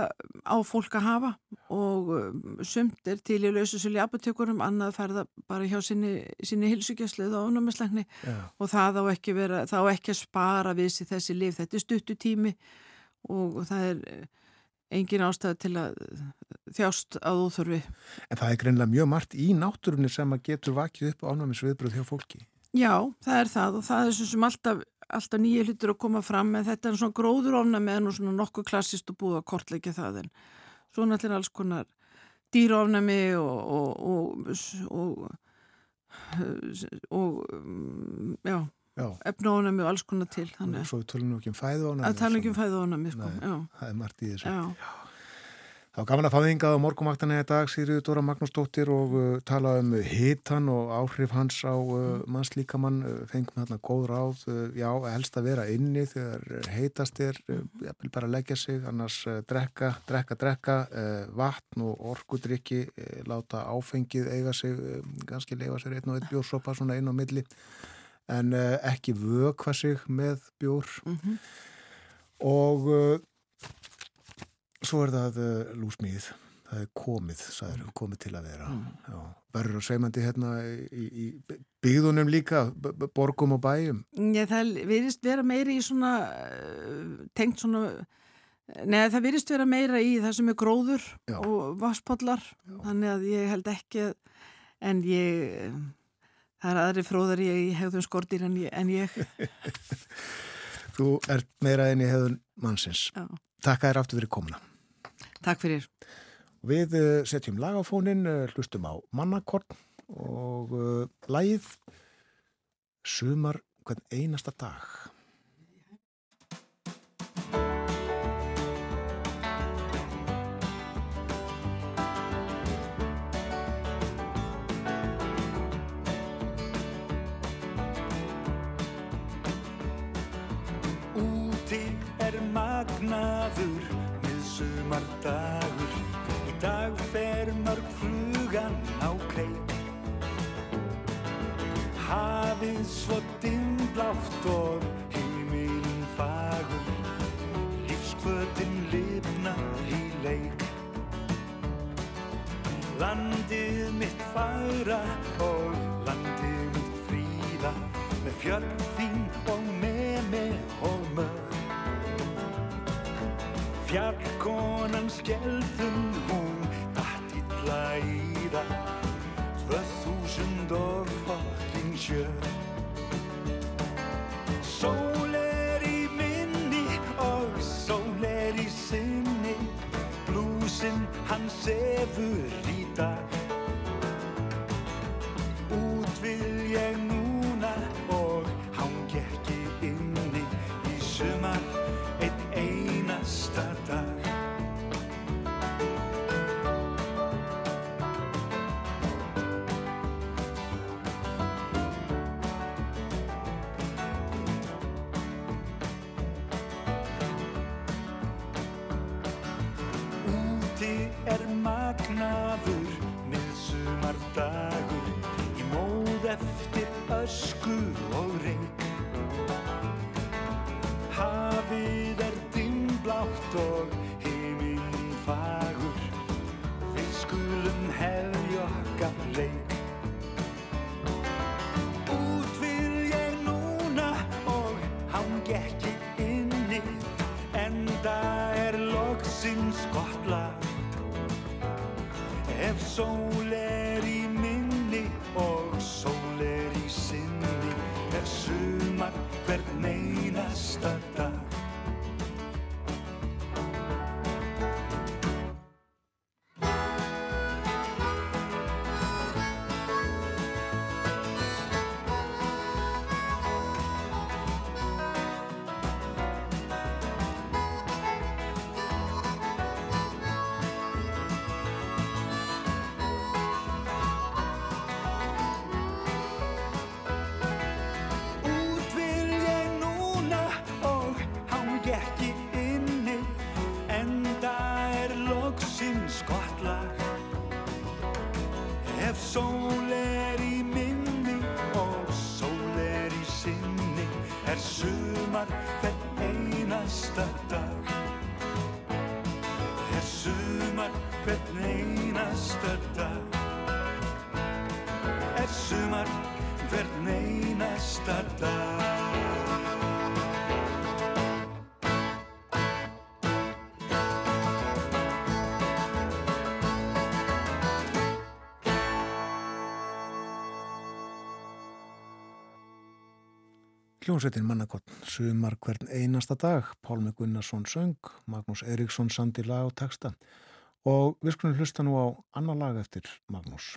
á fólk að hafa. Og um, sumt er til í laususölu apotekunum, annað færða bara hjá sinni, sinni hilsugjastlið og ónamislegni yeah. og það á ekki, vera, það á ekki að spara við þessi lif, þetta er stuttutími og það er engin ástæði til að þjást að úþurfi. En það er greinlega mjög margt í náttúrunni sem að getur vakið upp ánæmis viðbröð hjá fólki. Já, það er það og það er svo sem alltaf, alltaf nýja hlutur að koma fram en þetta er svona gróðurofnami en svona nokkuð klassist og búið að kortleika það en svo náttúrulega alls konar dýrofnami og og, og, og, já, Já, efnaofnami og alls konar til þannig. svo við tölum nú ekki um fæðuofnæmi. að tala ekki um fæðuofnami sko, já, Það er margt í þessu. já, Það var gaman að fá þingað á morgumaktanlega í dag, Sýriður Dóra Magnúsdóttir og uh, tala um hitan og áhrif hans á uh, mannslíkamann, uh, fengum þarna góð ráð, uh, já, helst að vera inni þegar heitast er, uh, ég vil bara leggja sig, annars uh, drekka, drekka, drekka, uh, vatn og orkudrykki, uh, láta áfengið eiga sig, uh, kannski leifa sér einn og einn bjórsopa svona inn á milli, en uh, ekki vökva sig með bjór. Mhm, og uh, svo er það uh, lúsmíð. Það er komið, það er komið til að vera. Já, verður sveimandi hérna í, í byggðunum líka borgum og bæjum. Já, það virðist vera meira í svona tengt svona neða það virðist vera meira í það sem er gróður Já. og vasspollar þannig að ég held ekki en ég það er aðri fróðar ég í hegðum skortir en ég, en ég. Þú ert meira enn í hefðun mannsins. Já. Takk að þér aftur fyrir komuna. Takk fyrir. Við uh, setjum lag á fónin, uh, hlustum á mannakorn og uh, lagið sumar hvern einasta dag er magnaður miðsumardagur. Í dag fer mörg flugan á kreik. Hafið svo dimblátt og heimilin fagur. Lífskvötin lifnar í leik. Landið mitt fagra og landið mitt fríða. Með fjöll þín og Fjallkonan skelfum hún illa í það. Tvö þúsund og fokkin sjö. Sól er í minni og sól er í sinni. Blúsinn hann sefur og reik. Hafið er dimblátt og heiminn fagur, við skulum hefja okkar leik. Út vil ég núna og hangi ekki inni Enda er loksins gott lag Ef sól Hljómsveitin mannakott sumar hvern einasta dag. Pálmi Gunnarsson söng, Magnús Eriksson sandi lag og texta. Og við skulum hlusta nú á annar lag eftir Magnús.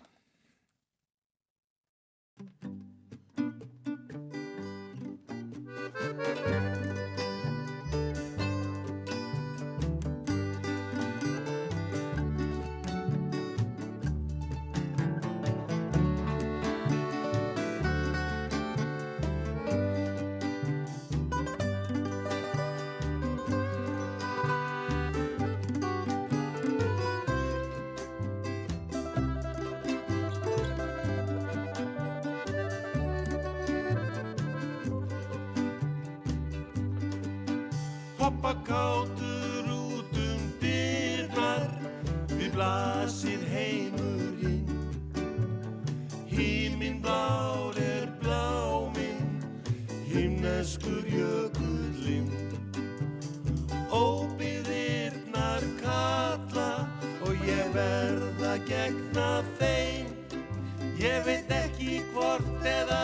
Kátur út um dyrnar Við blasir heimurinn. Híminn blár er bláminn Himneskur jökullinn. Óbyðirnar kalla Og ég verða gegna þeim. Ég veit ekki hvort eða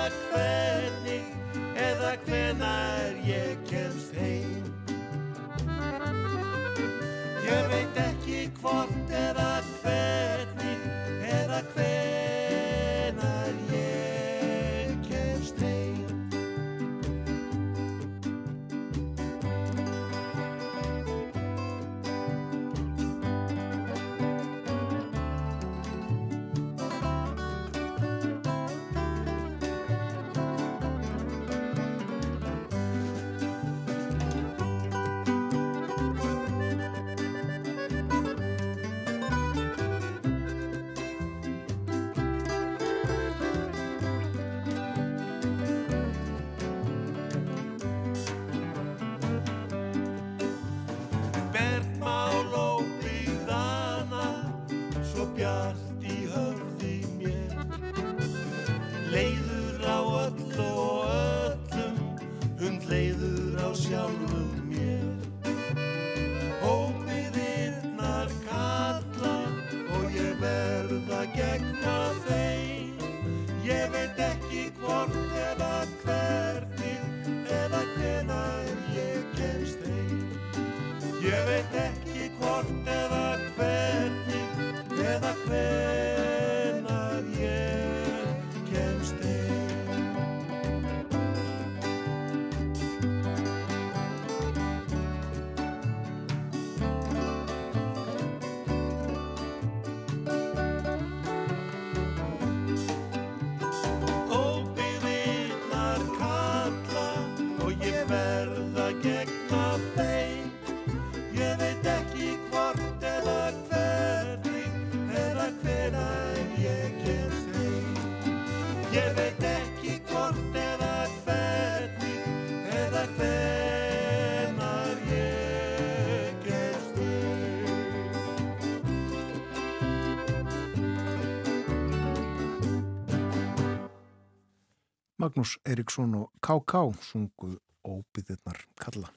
Magnús Eriksson og K.K. sungu óbyðirnar kalla.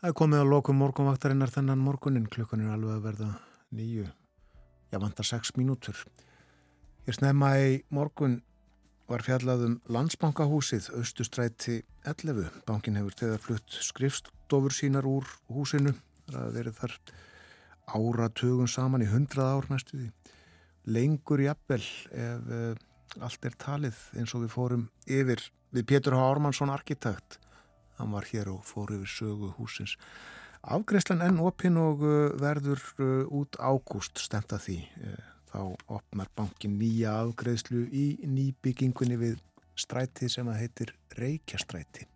Það er komið að lokum morgunvaktarinnar þennan morgunin. Klukkan er alveg að verða nýju. Já, vantar sex mínútur. Ég snemma í morgun var fjallað um landsbankahúsið Östustræti 11. Bankin hefur þegar flutt skrifstofur sínar úr húsinu. Það hafa verið þar áratugum saman í hundrað ár næstuði. Lengur jafnvel ef uh, allt er talið eins og við fórum yfir við Pétur H. Ármannsson arkitekt. Hann var hér og fór yfir sögu húsins afgreifslan enn opinn og uh, verður uh, út ágúst stemt að því. Uh, þá opnar bankin nýja afgreifslu í nýbyggingunni við stræti sem að heitir Reykjastræti.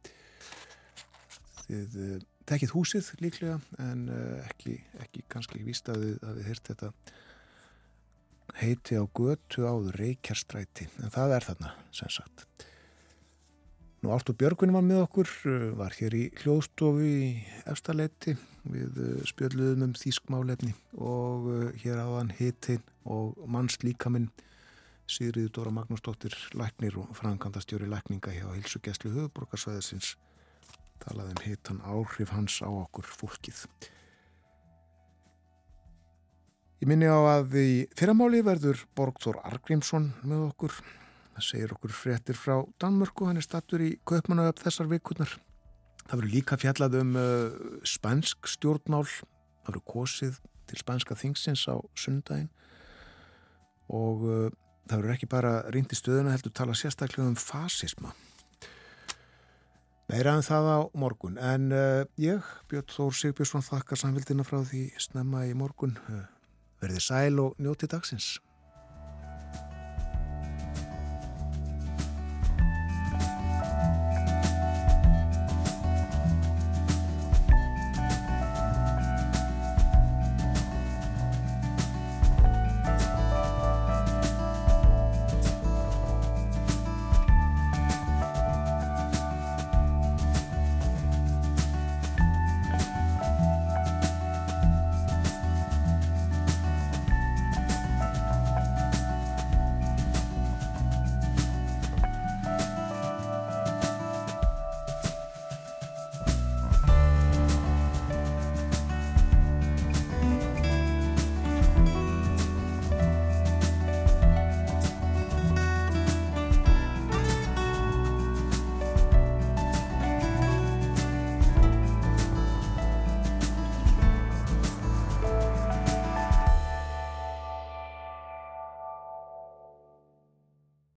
Þið tekið húsið líklega en ekki, ekki kannski víst að við, að við hýrt þetta heiti á götu áður Reykjastræti, en það er þarna sem sagt. Nú Ártur Björgvin var með okkur, uh, var hér í hljóðstofu í efstaleiti við uh, spjöldluðum um þýskmálefni og uh, hér áðan hitin og mannslíkaminn Sigriður Dóra Magnúsdóttir Læknir og framkvæmdastjóri Lækninga hjá Hilsugjæslu höfuborgarsvæðisins talaði um hitan áhrif hans á okkur fólkið. Ég minni á að í fyrramáli verður Borgþór Argrímsson með okkur. Það segir okkur fréttir frá Danmörku, hann er stattur í Kaupmannaup þessar vikurnar. Það verður líka fjallað um uh, spænsk stjórnmál, það verður kosið til spænska þingsins á sundaginn og uh, það verður ekki bara rýnd í stöðuna heldur tala sérstaklega um fasisma. Meira en það á morgun, en uh, ég, Björn Þór Sigbjörnsson, þakkar samvildina frá því snemma í morgun. Verði sæl og njóti dagsins.